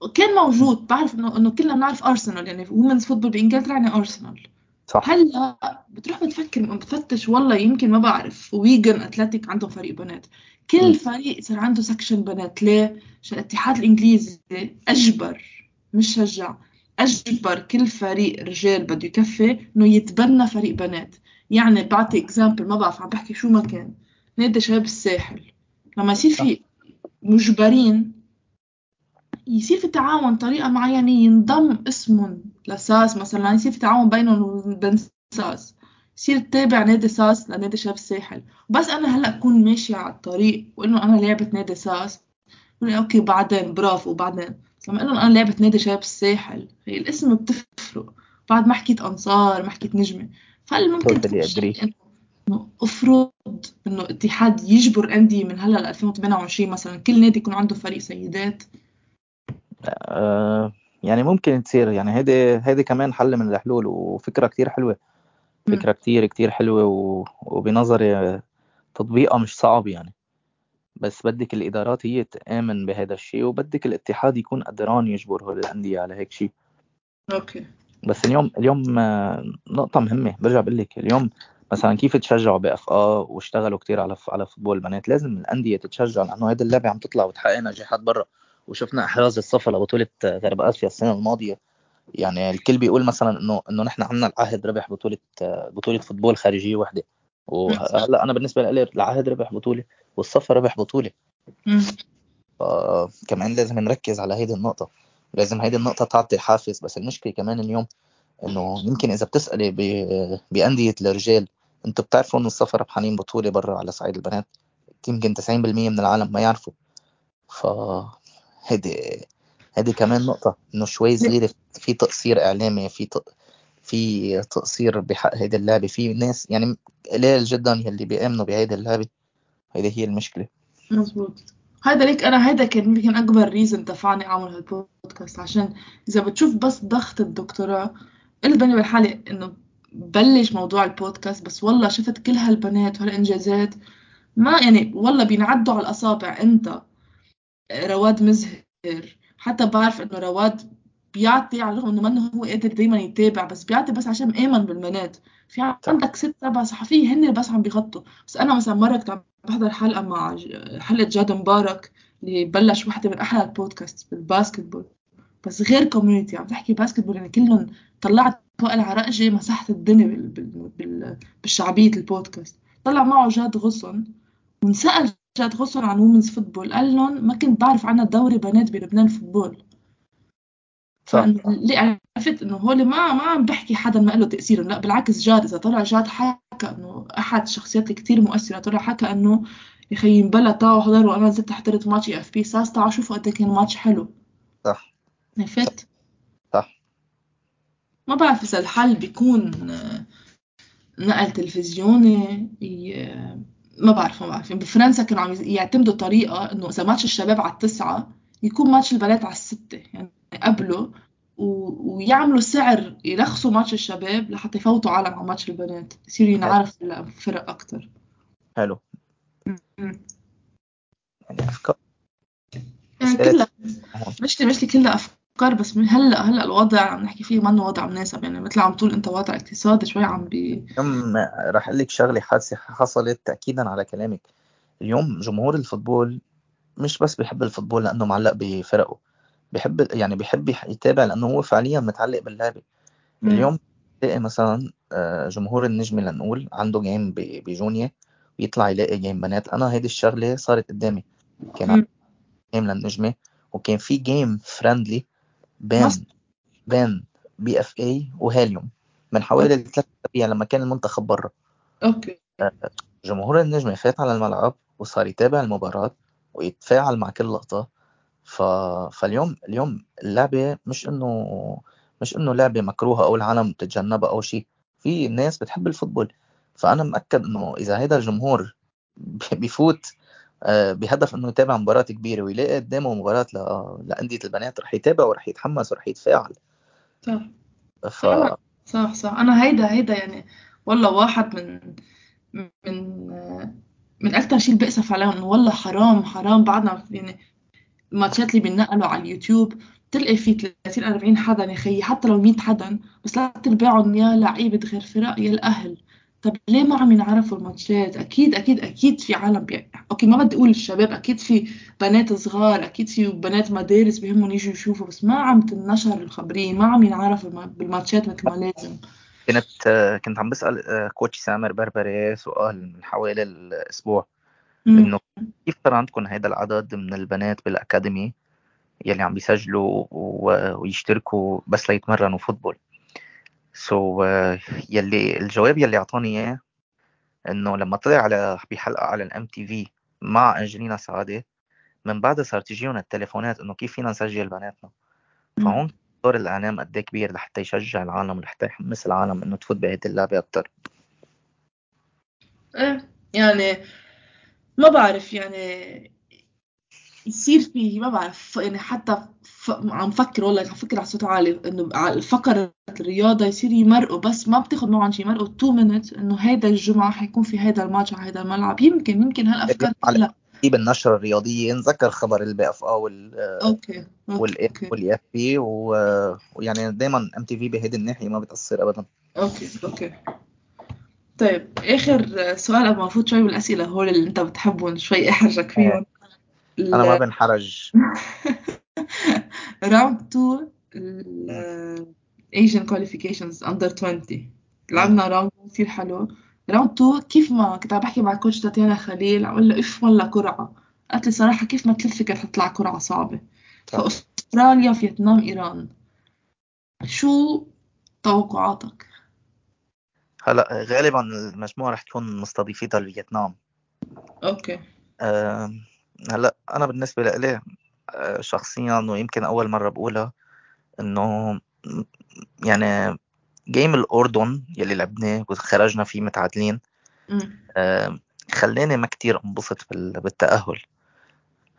وكان موجود بعرف انه إنه كلنا بنعرف ارسنال يعني women's football بإنجلترا يعني ارسنال صح. هلأ بتروح بتفكر بتفتش والله يمكن ما بعرف. Wigan Athletic عندهم فريق بنات. كل م. فريق صار عنده section بنات. ليه؟ عشان الاتحاد الإنجليزي أجبر مش شجع أجبر كل فريق رجال بده يكفي إنه يتبنى فريق بنات. يعني بعطي example ما بعرف عم بحكي شو ما كان. نادي شباب الساحل؟ لما يصير في مجبرين يصير في تعاون طريقة معينة ينضم اسمهم ل SAS مثلا يصير في تعاون بينهم وبين SAS. يصير تتابع نادي SAS لنادي شباب الساحل. بس أنا هلأ أكون ماشية على الطريق وإنه أنا لعبة نادي SAS. okay بعدين برافو بعدين لما أقول أنا لعبة نادي شباب الساحل هي الاسم بتفرق. بعد ما حكيت أنصار ما حكيت نجمة. فهل ممكن أفرض إنه اتحاد يجبر أندية من هلأ ل 2028 مثلا كل نادي يكون عنده فريق سيدات؟ آه، يعني ممكن تصير. يعني هيدي هيدي كمان حل من الحلول وفكرة كتير حلوة. فكرة كتير كتير حلوة و... وبنظري تطبيقها مش صعب يعني. بس بدك الإدارات هي تآمن بهذا الشيء وبدك الاتحاد يكون قدران يجبر هول الأندية على هيك شيء. okay. بس اليوم اليوم آه، نقطة مهمة برجع بقول لك. اليوم مثلا كيف تشجعوا BFA آه واشتغلوا كتير على على football البنات؟ لازم الأندية تتشجع لأنه هيدي اللعبة عم تطلع وتحقق نجاحات برا. وشفنا إحراز الصفا لبطولة غرب اسيا السنة الماضية. يعني الكل بيقول مثلا إنه إنه نحن عندنا العهد ربح بطولة بطولة football خارجية واحدة وهلأ أنا بالنسبة لي العهد ربح بطولة والصفا ربح بطولة. كمان لازم نركز على هيدي النقطة. لازم هيدي النقطة تعطي حافز بس المشكلة كمان اليوم إنه يمكن إذا بتسألي بأندية الرجال أنتم بتعرفوا انه الصفا ربحانين بطوله برا على صعيد البنات. يمكن 90% من العالم ما يعرفوا. ف هيدي هيدي كمان نقطة إنه شوي صغيرة في تقصير إعلامي في ت... في تقصير بحق هيدي اللعبة. في ناس يعني قليل جدا يلي بيآمنوا بهيدي اللعبة. هيدي هي المشكلة. مزبوط هذا ليك أنا هذا كان يمكن أكبر ريزن دفعني أعمل هالبودكاست. عشان إذا بتشوف بس ضغط الدكتوراه قلت بيني بالحالة إنه بلش موضوع البودكاست بس والله شفت كل هالبنات وهالإنجازات. ما يعني والله بينعدوا على الأصابع. أنت رواد مزهر. حتى بعرف إنه رواد بيعطي على الرغم إنه منه هو قادر دايما يتابع بس بيعطي بس عشان مآمن بالبنات. في عندك ست سبع صحفية هن بس عم بيغطوا. بس أنا مثلا مرة كنت عم بحضر حلقة مع حلقة جاد مبارك اللي بلش وحدة من أحلى البودكاست بال basketball. بس غير community عم تحكي basketball يعني كلهم طلعت وائل عرقجي مسحت الدنيا بال... بال... بالشعبية البودكاست. طلع معه جاد غصن ونسأل جاد غصن عن women's football قال لهم ما كنت بعرف عنا دوري بنات بلبنان football صح. اللي عرفت إنه هول ما ما عم بحكي حدا ما له تأثير. لا بالعكس جاد إذا طلع جاد حكى إنه أحد الشخصيات كثير مؤثرة طلع حكى إنه يا خيي مبلا تعوا حضروا وأنا نزلت حضرت ماتش EFP. SAS تعوا شوفوا قد إيه كان ماتش حلو. صح. عرفت؟ ما بعرف إذا الحل بيكون نقل تلفزيوني ما بعرف ما بعرف. بفرنسا كانوا عم يعتمدوا طريقة إنه إذا ماتش الشباب على التسعة يكون ماتش البنات على الستة يعني قبله و... ويعملوا سعر يرخصوا ماتش الشباب لحتى يفوتوا عالم على ماتش البنات. يصير ينعرف الفرق أكتر. حلو. يعني أفكار. يعني كلها. مش مش كلها أفكار. بس هلأ هلأ الوضع عم نحكي فيه منه وضع مناسب. يعني مثل عم تقول أنت وضع اقتصادي شوي عم بي اليوم راح أقول لك حادثة حصلت تأكيدا على كلامك. اليوم جمهور ال football مش بس بيحب الفوتبول لأنه معلق بفرقه. بيحب يعني بيحب يتابع لأنه هو فعليا متعلق باللعبة. اليوم تلاقي مثلا آه، جمهور النجمه لنقول عنده game بجونيا ويطلع يلاقي game بنات. أنا هيدي الشغلة صارت قدامي. كان game للنجمة وكان في game friendly بين بين BFA وهاليوم من حوالي ثلاث أسابيع لما كان المنتخب برا okay. آه، جمهور النجمه فات على الملعب وصار يتابع المباراة ويتفاعل مع كل لقطة. ف... فاليوم اليوم اللعبة مش إنه مش إنه لعبة مكروهة أو العالم بتتجنبها أو شيء. في ناس بتحب ال football. فأنا مأكد إنه إذا هذا الجمهور بيفوت بهدف إنه يتابع مباراة كبيرة ويلاقي قدامه مباراة ل... لأندية البنات رح يتابع ورح يتحمس ورح يتفاعل. صح. ف... صح صح أنا هيدا هيدا يعني والله واحد من من من أكثر شيء بأسف عليه إنه والله حرام حرام. بعدنا يعني الماتشات اللي بينقلوا على اليوتيوب تلقي في 30 40 حدا يا خيي حتى لو 100 حدا بس لا تربعهم يا لعيبة غير فرق يا الأهل. طب ليه ما عم ينعرفوا الماتشات؟ أكيد أكيد أكيد في عالم بي... okay ما بدي أقول الشباب أكيد في بنات صغار أكيد في بنات مدارس بهمهم يجوا يشوفوا بس ما عم تنشر الخبرين ما عم ينعرفوا بالماتشات مثل ما لازم. كنت كنت عم بسأل آه، coach سامر بربري سؤال من حوالي الأسبوع إنه كيف صار عندكم هيدا العدد من البنات بال academy يلي عم بيسجلوا ويشتركوا بس ليتمرنوا football؟ so so, uh, يلي الجواب يلي أعطاني إياه إنه لما طلع على بحلقة على ال MTV مع أنجلينا سعادة من بعدها صار تجيهم التليفونات إنه كيف فينا نسجل بناتنا؟ فهون دور الإعلام قد إيه كبير لحتى يشجع العالم ولحتى يحمس العالم إنه تفوت بهيدي اللعبة أكثر إيه يعني ما بعرف يعني يصير في ما بعرف يعني حتى ف... عم فكر والله عم فكر على صوت عالي إنه على الفقرة الرياضة يصير يمرقوا بس ما بتاخذ معهم شيء يمرقوا 2 مينت إنه هيدا الجمعة حيكون في هيدا الماتش على هيدا الملعب. يمكن يمكن هالأفكار كلها بالنشرة الرياضية نذكر خبر ال BFA أو وال okay وال EFP ويعني دائما MTV بهيدي الناحية ما بتأثر ابدا. okay okay. طيب آخر سؤال قبل ما نفوت شوي بالأسئلة هول اللي أنت بتحبهم شوي إحرجك فيهم. أنا ما بنحرج. round 2 Asian qualifications under 20 لعبنا round كثير حلو. round 2 كيف ما كنت عم بحكي مع coach تاتيانا خليل عم قلها أف والله قرعه قالت لي صراحة كيف ما تلفي كانت حتطلع قرعه صعبة. فاستراليا فيتنام إيران. شو توقعاتك؟ هلا غالبا المجموعة رح تكون مستضيفتها لفيتنام. okay. أه هلأ أنا بالنسبة لي آه، شخصيا ويمكن أول مرة بقولها إنه يعني game الأردن يلي لعبناه وخرجنا فيه متعادلين أه خلاني ما كتير انبسط بالتأهل.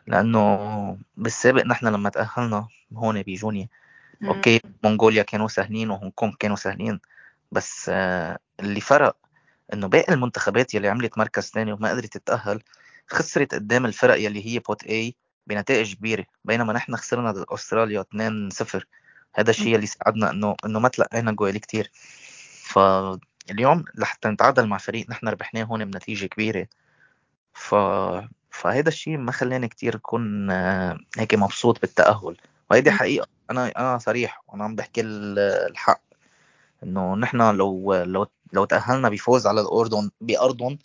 لأنه بالسابق نحن لما تأهلنا هون بجونيا أوكي منغوليا كانوا سهلين وهونغ كونغ كانوا سهلين بس آه، اللي فرق إنه باقي المنتخبات يلي عملت مركز ثاني وما قدرت تتأهل خسرت قدام الفرق يلي هي pot A بنتائج كبيرة بينما نحن خسرنا ضد أستراليا 2-0 هذا الشيء اللي ساعدنا إنه إنه ما تلقينا جوال كثير فاليوم لحتى نتعادل مع فريق نحن ربحناه هون بنتيجة كبيرة. ف فهذا الشيء ما خلاني كثير اكون آه، هيك مبسوط بالتأهل. وهيدي حقيقة أنا أنا صريح وأنا عم بحكي الحق. إنه نحن لو لو لو تأهلنا بفوز على الأردن بارضهم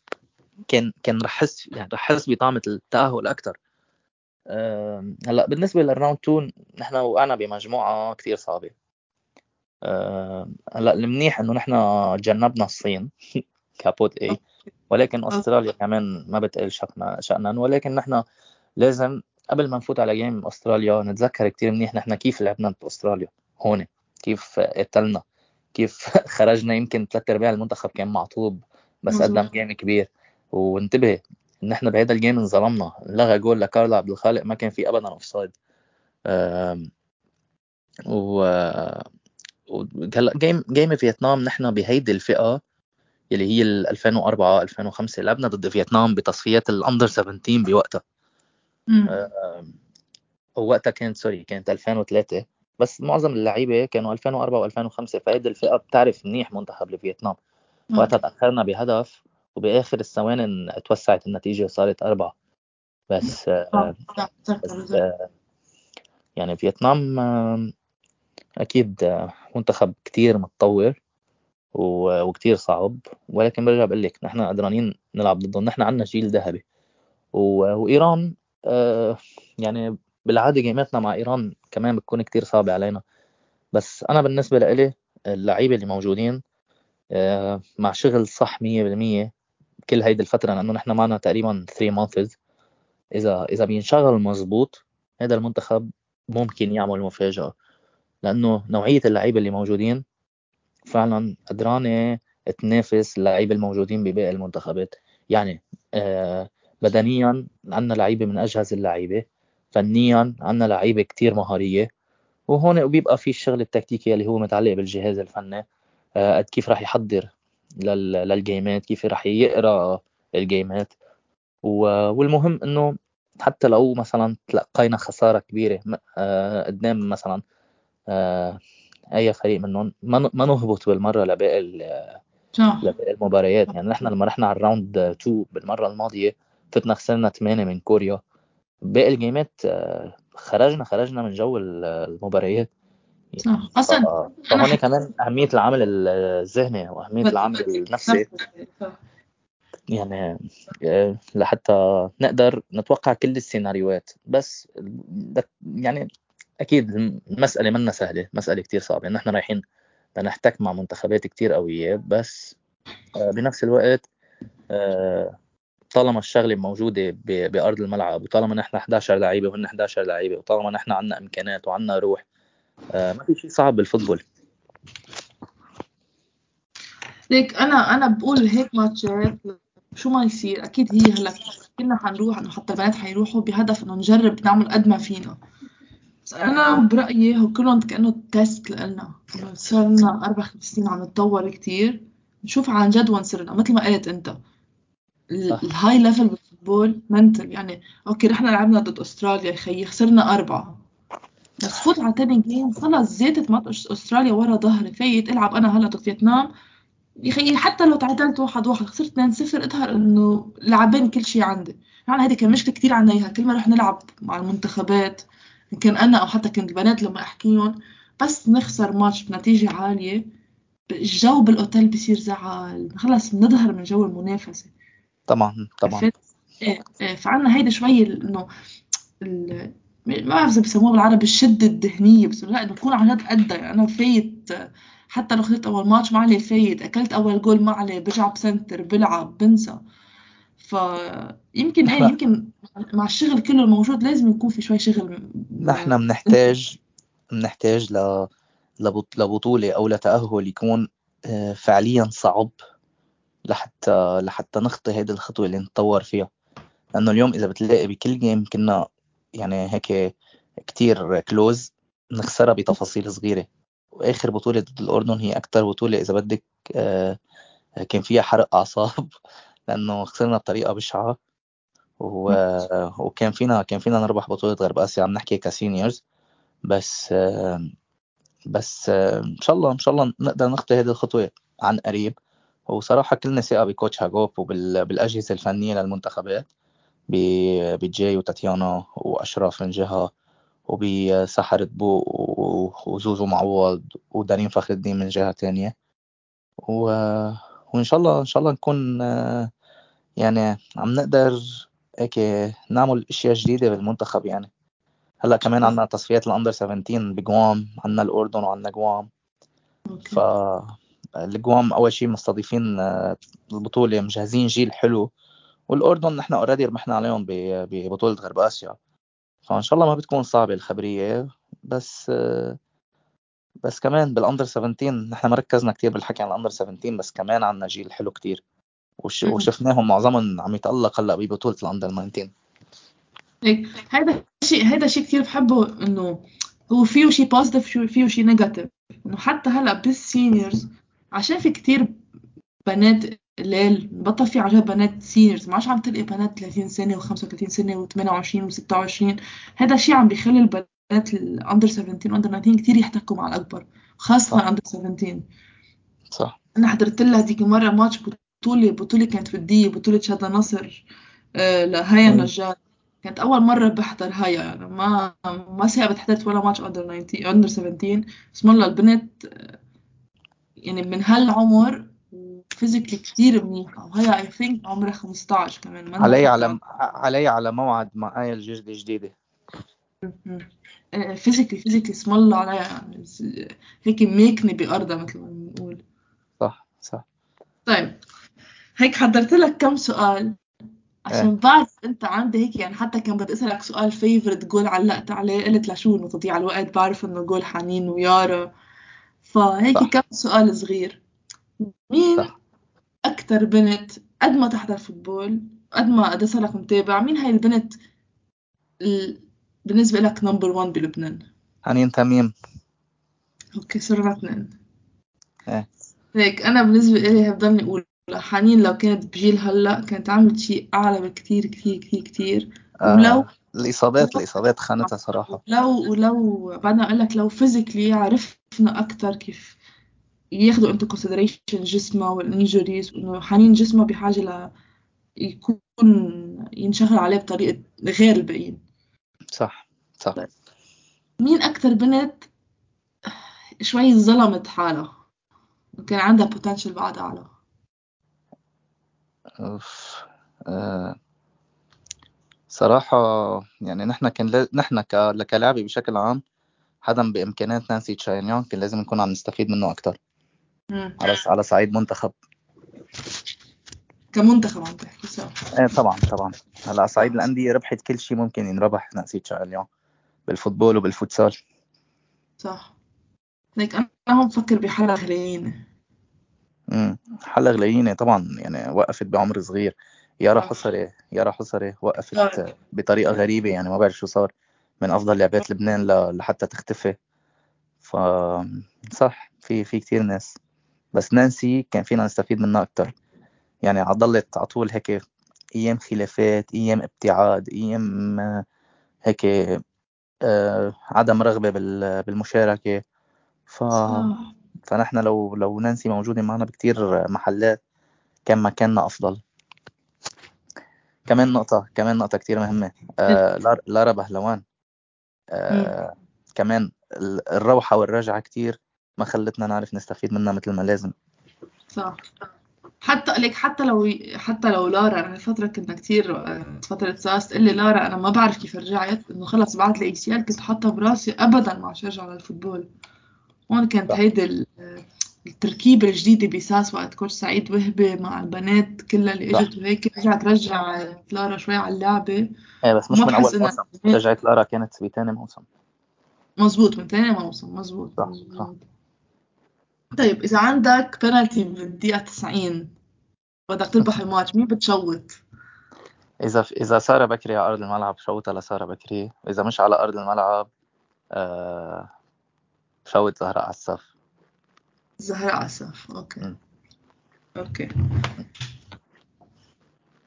كان كان رح أحس يعني رح أحس بطعمه التأهل أكثر هلأ بالنسبة لل round 2 نحن وقعنا بمجموعة كثير صعبة. هلأ المنيح إنه نحن تجنبنا الصين ك pot A ولكن أستراليا كمان ما بتقل شأنا شأنا ولكن نحن لازم قبل ما نفوت على game أستراليا نتذكر كثير منيح نحن كيف لعبنا بأستراليا. هون كيف قتلنا كيف خرجنا يمكن ثلاث أرباع المنتخب كان معطوب بس قدم game كبير. وانتبه نحن بهذا ال game انظلمنا لغى جول لكارل عبد الخالق ما كان في ابدا offside و game game فيتنام نحن بهيدي الفئة اللي هي 2004 2005 لعبنا ضد فيتنام بتصفيات ال under 17 بوقتها. ووقتها كانت sorry كانت 2003 بس معظم اللعيبة كانوا 2004 و2005 فهيدي الفئة بتعرف منيح منتخب لفيتنام. وقتها تأخرنا بهدف. وبآخر الثواني توسعت النتيجة وصارت أربعة. بس, آه بس آه يعني فيتنام آه أكيد منتخب كتير متطور وكتير صعب. ولكن برجع بقول لك نحن قدرانين نلعب ضدهم نحن عندنا جيل ذهبي. وإيران آه يعني بالعادة جيماتنا مع إيران كمان بتكون كتير صعبة علينا. بس أنا بالنسبة لإلي اللعيبة اللي موجودين آه مع شغل صح 100% كل هيدي الفترة لأنه نحن معنا تقريبا 3 مانثز إذا إذا بينشغل مزبوط هذا المنتخب ممكن يعمل مفاجأة لأنه نوعية اللعيبة اللي موجودين فعلا قدرانة تنافس اللعيبة الموجودين بباقي المنتخبات. يعني آه بدنيا عندنا لعيبة من أجهز اللعيبة فنيا عندنا لعيبة كتير مهارية وهون بيبقى في الشغل التكتيكي اللي هو متعلق بالجهاز الفني. آه قد كيف راح يحضر للجيمات كيف راح يقرأ الجيمات. والمهم إنه حتى لو مثلا تلقينا خسارة كبيرة آه قدام مثلا آه أي فريق منهم ما نهبط بالمرة لباقي لباقي المباريات. يعني نحن لما رحنا على الراوند 2 بالمرة الماضية فتنا خسرنا 8 من كوريا. باقي الجيمات آه، خرجنا خرجنا من جو المباريات. صح أصلا فهون كمان أهمية العامل الذهني واهميه العامل النفسي. يعني آه، لحتى نقدر نتوقع كل السيناريوهات بس يعني أكيد المسألة منا سهلة مسألة كتير صعبة. نحن رايحين لنحتك مع منتخبات كتير قوية بس آه، بنفس الوقت آه، طالما الشغلة موجودة بأرض الملعب وطالما نحن 11 لعيبة وهن 11 لعيبة وطالما نحن عندنا إمكانات وعندنا روح آه، ما في شيء صعب بال football. ليك أنا أنا بقول هيك ماتشات شو ما يصير أكيد هي هلأ كلنا حنروح انه حتى البنات حيروحوا بهدف إنه نجرب نعمل قد ما فينا. بس أنا برأيي هو كلهم كأنه test لنا. صار لنا أربع خمس سنين عم نتطور كتير. نشوف عن جد وين صرنا مثل ما قلت أنت. ال high level بال football منتل يعني أوكي رحنا لعبنا ضد أستراليا يا خيي خسرنا أربعة. فوت على تاني game خلص زادت ماتش أستراليا ورا ظهري فايت العب أنا هلا ضد فيتنام. يا خيي حتى لو تعادلت واحد واحد خسرت 2 0 إظهر إنه لاعبين كل شيء عندي. يعني هذه كان مشكلة كثير عنا إياها. كل ما رح نلعب مع المنتخبات كان أنا أو حتى كنت البنات لما احكيهم بس نخسر ماتش بنتيجة عالية. الجو بالأوتيل بصير زعل. خلص بنظهر من جو المنافسة. طبعا طبعا. إيه إيه فعنا هيدا شوي إنه ما بعرف إذا بسموها بالعربي الشدة الذهنيه بس لا تكون عن جد قدها يعني. أنا فايت حتى لو خسرت أول ماتش ما عليه فايت أكلت أول جول ما عليه برجع ب center بلعب بنسى. فيمكن إيه يمكن مع الشغل كله الموجود لازم يكون في شوي شغل. نحن بنحتاج بنحتاج ل لبطولة أو لتأهل يكون آه، فعليا صعب لحتى لحتى نخطي هيدي الخطوة اللي نتطور فيها. لأنه اليوم إذا بتلاقي بكل جيم كنا يعني هيك كتير كلوز نخسرها بتفاصيل صغيرة. وآخر بطولة ضد الأردن هي أكتر بطولة إذا بدك آه، كان فيها حرق أعصاب لأنه خسرنا بطريقة بشعة. وكان فينا كان فينا نربح بطولة غرب آسيا عم نحكي ك seniors. بس بس إن شاء الله إن شاء الله نقدر نخطي هذه الخطوة عن قريب. وصراحة كلنا ثقة ب coach هاجوب وبالاجهزه الفنية للمنتخبات. بجاي وتاتيانا واشرف من جهة وبسحر بو وزوزو معوض ودارين فخر الدين من جهة تانية. و... وإن شاء الله إن شاء الله نكون يعني عم نقدر هيك نعمل أشياء جديدة بالمنتخب يعني. هلأ كمان عندنا تصفيات الأندر 17 بجوام عندنا الأردن وعندنا جوام. ف الجوام أول شيء مستضيفين آه، البطولة مجهزين جيل حلو. والأردن نحن اوريدي ربحنا عليهم ببطولة غرب آسيا. فإن شاء الله ما بتكون صعبة الخبرية بس بس كمان بال under 17 نحن ما ركزنا كثير بالحكي عن ال under 17 بس كمان عندنا جيل حلو كثير وشفناهم معظمهم عم يتألق هلأ ببطولة ال under 19 هيك هذا شيء هذا شيء كثير بحبه إنه هو فيه شيء positive فيه شيء negative إنه حتى هلأ بال seniors عشان في كثير بنات قلال بطل في عجب بنات seniors ما عادش عم تلقي بنات 30 سنة و35 سنة و28 و26 هذا الشيء عم بيخلي البنات ال under 17 و under 19 كثير يحتكوا مع الأكبر خاصة ال under 17 صح. أنا حضرت لها هذيك مرة ماتش بطولة بطولة كانت وديه بطولة شادة نصر آه لهيا نجار. كانت أول مرة بحضر هاي يعني ما ما سابت حضرت ولا match under 19 under 17 بسم الله البنت يعني من هالعمر physically كثير منيحة وهي I think عمرها 15 كمان علي على علي على موعد مع آية الجديدة جديدة. فيزيكلي فيزيكلي اسم الله عليها يعني هيك ميكني بأرضها مثل ما بنقول. صح صح. طيب هيك حضرت لك كم سؤال؟ عشان إيه. بعرف أنت عندي هيك يعني حتى كان بدي أسألك سؤال فيفرت جول علقت عليه قلت لشو انه تضيع الوقت بعرف إنه جول حنين ويارا. فهيك صح. كم سؤال صغير؟ مين صح. أكثر بنت قد ما تحضر football قد ما قد صار لك متابع مين هاي البنت ال... بالنسبة لك number 1 بلبنان؟ حنين تميم أوكي صرنا اثنين. إيه. هيك أنا بالنسبة لي بضلني أقول حنين لو كانت بجيل هلأ كانت عملت شيء أعلى بكثير كثير كثير كثير آه، ولو الإصابات الإصابات خانتها صراحة. لو ولو بعدنا أقول لك لو physically عرفنا أكثر كيف ياخذوا into consideration جسمها وال injuries وإنه حنين جسمها بحاجة ل يكون ينشغل عليه بطريقة غير الباقيين صح صح. مين أكثر بنت شوي ظلمت حالها كان عندها potential بعد أعلى أوف. آه. صراحة يعني نحن كان ل... نحن ك... كلاعبي بشكل عام حدا بإمكانات نانسي تشانيان كان لازم نكون عم نستفيد منه على على صعيد منتخب. كمنتخب عم تحكي صح إيه طبعا طبعا. هلا على صعيد الأندية ربحت كل شيء ممكن ينربح نانسي تشاينيان بال football وبال futsal. صح. ليك أنا هون بفكر بحلا غلاييني امم حلا غلاييني طبعا يعني وقفت بعمر صغير. يارا حصري يارا حصري وقفت بطريقة غريبة يعني ما بعرف شو صار. من أفضل لاعبات لبنان لحتى تختفي. ف صح في في كثير ناس. بس نانسي كان فينا نستفيد منها أكتر. يعني عضلت على طول هيك أيام خلافات أيام ابتعاد أيام هيك آه عدم رغبة بالمشاركة. ف فنحن لو لو نانسي موجودة معنا بكتير محلات كان مكاننا أفضل. كمان نقطة كمان نقطة كتير مهمة. آه لارا بهلوان. آه كمان الروحة والرجعة كتير. ما خلتنا نعرف نستفيد منها مثل ما لازم. صح. حتى لك حتى لو حتى لو لارا أنا فترة كنا كثير فترة ساس تقول لي لارا أنا ما بعرف كيف رجعت إنه خلص بعد ال ACL كنت حاطها براسي ابدا ما أرجع على ال football هون كانت هيدي التركيبة الجديدة بساس وقت coach سعيد وهبة مع البنات كلها اللي إجت وهيك رجعت رجع كلارا شوي على اللعبة. إيه بس مش من أول موسم. رجعت كلارا كانت بثاني موسم. مزبوط من ثاني موسم مزبوط صح صح. طيب إذا عندك بنالتي بالدقيقة 90 بدك تربح الماتش مين بتشوت؟ إذا إذا سارة بكري على أرض الملعب شوتها لساره بكري. واذا مش على أرض الملعب آه فوت زهراء عساف زهراء عساف okay. م. Okay.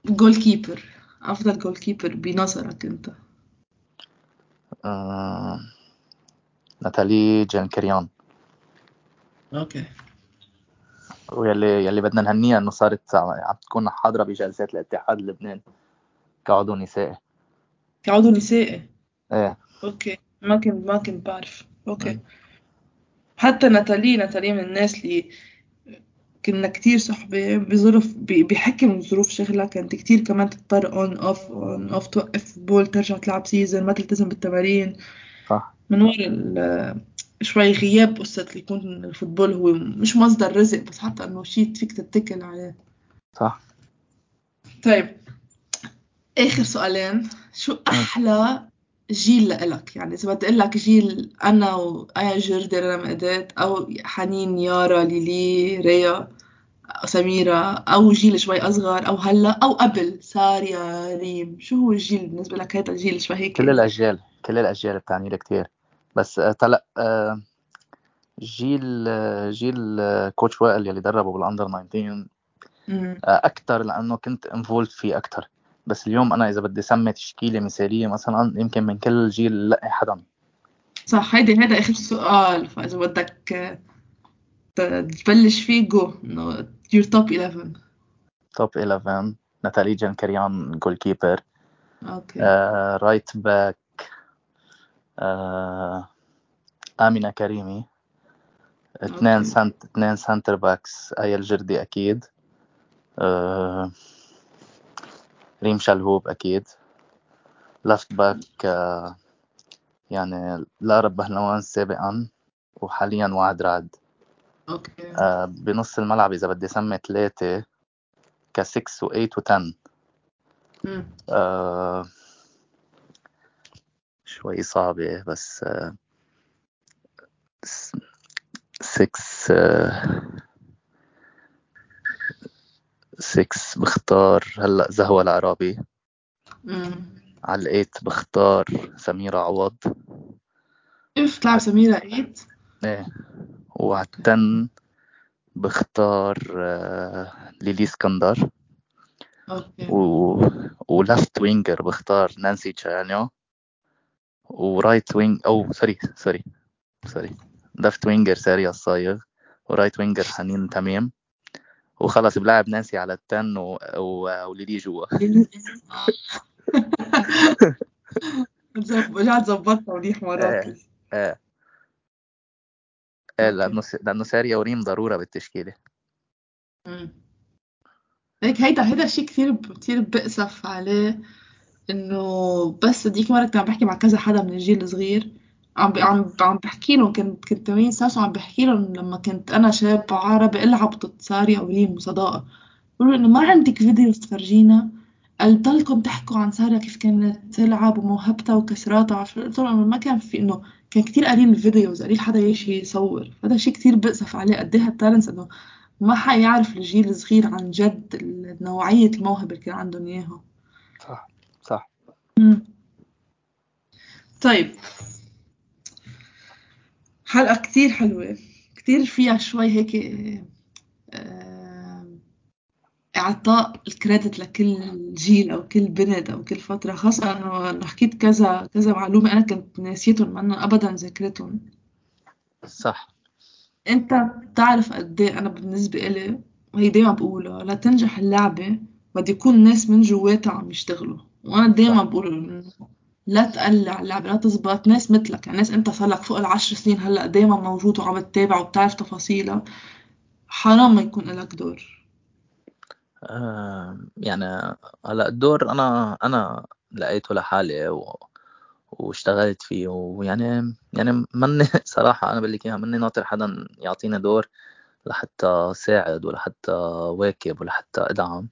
Goalkeeper أفضل goalkeeper بنظرك أنت. آه... ناتالي جانكريان okay. ويلي يلي بدنا نهنيها إنه صارت عم تكون حاضرة بجلسات الاتحاد اللبناني كعضو نسائي. كعضو نسائي؟ إيه. Okay. ما كنت ما كنت بعرف. Okay. م. حتى ناتالي ناتالي من الناس اللي كنا كتير صحبة بظروف بحكي من ظروف شغلها كانت كتير كمان تضطر on off on off توقف football ترجع تلعب season ما تلتزم بالتمارين. صح. من وراء شوي غياب قصة اللي يكون ال football هو مش مصدر رزق بس حتى إنه شيء فيك تتكل عليه. صح. طيب. آخر سؤالين. شو أحلى جيل لإلك؟ يعني إذا بدي أقول لك جيل أنا وآيا جردي رنا مقدات أو حنين يارا ليلي ريا سميرة أو جيل شوي أصغر أو هلأ أو قبل ساريا ريم. شو هو الجيل بالنسبة لك؟ هذا الجيل شوي هيك. كل الأجيال كل الأجيال بتعني لي كتير بس آه، طلع آه، جيل آه، جيل coach وائل يلي دربه بال under 19 أكثر لأنه كنت involved فيه أكثر بس اليوم أنا إذا بدي سمي تشكيلة مثالية مثلا يمكن من كل جيل لاقي حدا. صح هيدي هذا آخر سؤال. فإذا بدك تبلش فيه جو إنه يور توب 11 توب 11 ناتالي جانكريان goalkeeper okay. آه right back آمنة كريمي اثنين cent- اثنين center backs آية الجردي أكيد. آه ريم شلهوب أكيد. Left back آه يعني لارا بهلوان سابقا وحاليا وعد رعد. okay. آه بنص الملعب إذا بدي اسمي ثلاثة ك 6 و 8 و 10 آه شوي صعبة بس آه 6 آه 6 بختار هلأ زهوة العرابي. على ال eight بختار سميرة عوض. كيف تلعب سميرة eight؟ إيه. وعلى ال ten بختار آه، ليلي اسكندر. okay. و... و left winger بختار نانسي تشانيان و right wing أو sorry sorry sorry. Left winger سارية الصايغ. و right winger حنين تميم وخلص بلعب نانسي على ال ten و... و... وليلي جوا. رجعت ظبطت وليح مراكز إيه لأنه لأنه سارية وريم ضرورة بالتشكيلة. هيك هيدا هيدا شيء كثير كثير بأسف عليه. إنه بس ديك مرة كنت عم بحكي مع كذا حدا من الجيل الصغير. عم عم عم بحكي لهم كنت كنت تمرين ساس وعم بحكي لهم لما كنت أنا شباب عربي ألعب ضد سارية وريم وصداقة بقولوا إنه ما عندك فيديو تفرجينا. قال ضلكم تحكوا عن سارية كيف كانت تلعب وموهبتها وكسراتها. قلت لهم ما كان في إنه كان كتير قليل ال videos قليل حدا يجي يصور. هذا شيء كتير بأسف عليه. قد إيه هال talents إنه ما حيعرف الجيل الصغير عن جد نوعية الموهبة اللي كان عندهم إياها. مم. طيب. حلقة كتير حلوة. كتير فيها شوي هيك إعطاء الكريدت لكل جيل أو كل بنت أو كل فترة. خاصة إنه حكيت كذا كذا معلومة أنا كنت ناسيتهم ما أبدا ذاكرتهم. صح. أنت بتعرف قد إيه أنا بالنسبة إلي وهي دايما بقولها لتنجح اللعبة بدي يكون ناس من جواتها عم يشتغلوا. وأنا دايما بقول لا تقلع اللعبة لا تزبط ناس مثلك يعني ناس أنت صار لك فوق العشر سنين هلأ دايما موجود وعم تتابع وبتعرف تفاصيلها. حرام ما يكون لك دور. آه، يعني هلأ الدور أنا أنا لقيته لحالي و... واشتغلت فيه. ويعني يعني مني صراحة أنا بقول لك إياها مني ناطر حدا يعطيني دور لحتى ساعد ولحتى واكب ولحتى أدعم.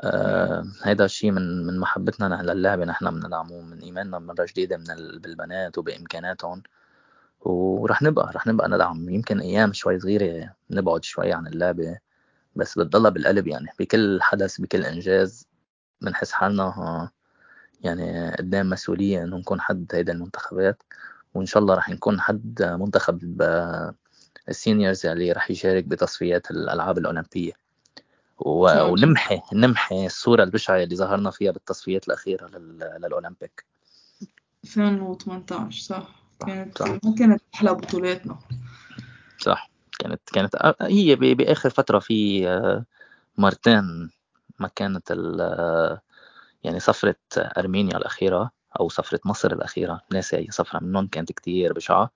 آه هيدا الشيء من من محبتنا للعبة نحن بندعمه من إيماننا مرة جديدة من ال... بالبنات وبإمكاناتهم. ورح نبقى رح نبقى ندعم. يمكن أيام شوي صغيرة نبعد شوي عن اللعبة بس بتضلها بالقلب يعني. بكل حدث بكل إنجاز بنحس حالنا يعني قدام مسؤولية إنه نكون حد هيدا المنتخبات. وإن شاء الله رح نكون حد منتخب السينيورز اللي رح يشارك بتصفيات الألعاب الأولمبية. ونمحي نمحي الصورة البشعة اللي ظهرنا فيها بالتصفيات الأخيرة للأولمبيك. 2018 صح. كانت صح. كانت أحلى بطولاتنا. صح. كانت كانت هي بآخر فترة في آه، مرتين ما كانت يعني سفرة أرمينيا الأخيرة أو سفرة مصر الأخيرة. ناسي أي سفرة منهم كانت كتير بشعة.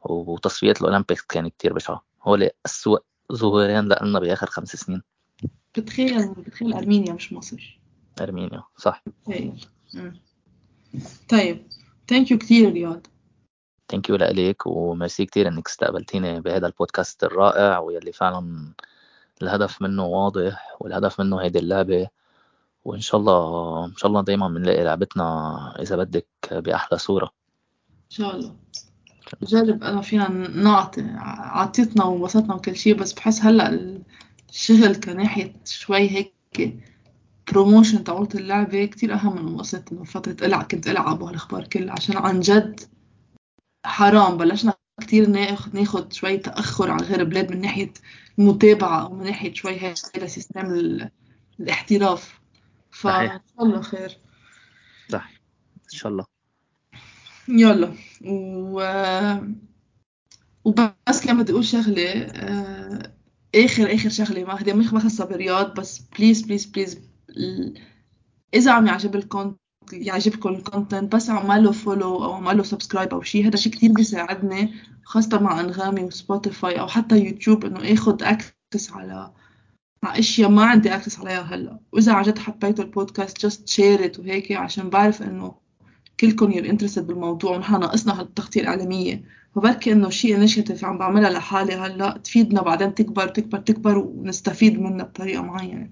وتصفيات ال Olympics كانت كتير بشعة. هول أسوأ ظهورين لنا بآخر خمس سنين. بتخيل بتخيل أرمينيا مش مصر. أرمينيا صح. بتخيل طيب. Thank you كثير رياض. Thank you لك وميرسي كثير إنك استقبلتيني بهذا البودكاست الرائع واللي فعلا الهدف منه واضح والهدف منه هيدي اللعبة. وإن شاء الله إن شاء الله دايما بنلاقي لعبتنا إذا بدك بأحلى صورة. إن شاء الله. جرب أنا فينا نعطي عطيتنا وانبسطنا وكل شيء بس بحس هلأ الشغل كناحية شوي هيك بروموشن تبعت اللعبة كتير أهم من قصة إنه فترة ألعب كنت ألعب وهالأخبار كلها عشان عن جد حرام بلشنا كتير ناخد ناخد شوي تأخر عن غير بلاد من ناحية المتابعة أو من ناحية شوي هذا system الاحتراف. فإن شاء الله خير. صح. إن شاء الله. يلا. و... وبس كان بدي أقول شغلة آه، آخر آخر شغلة ما هدي مش خاصة برياض بس please please please إذا عم يعجبكم يعجبكم ال content بس اعملوا follow أو اعملوا subscribe أو شيء هذا شيء كثير بيساعدني خاصة مع أنغامي وسبوتيفاي أو حتى يوتيوب إنه اخذ access على مع أشياء ما عندي access عليها هلأ. وإذا عن جد حبيتوا البودكاست just share it وهيك عشان بعرف إنه كلكم you're interested بالموضوع ونحن ناقصنا هالتغطية الإعلامية ف بركي إنه شيء initiative عم بعملها لحالي هلأ تفيدنا بعدين تكبر تكبر تكبر ونستفيد منها بطريقة معينة.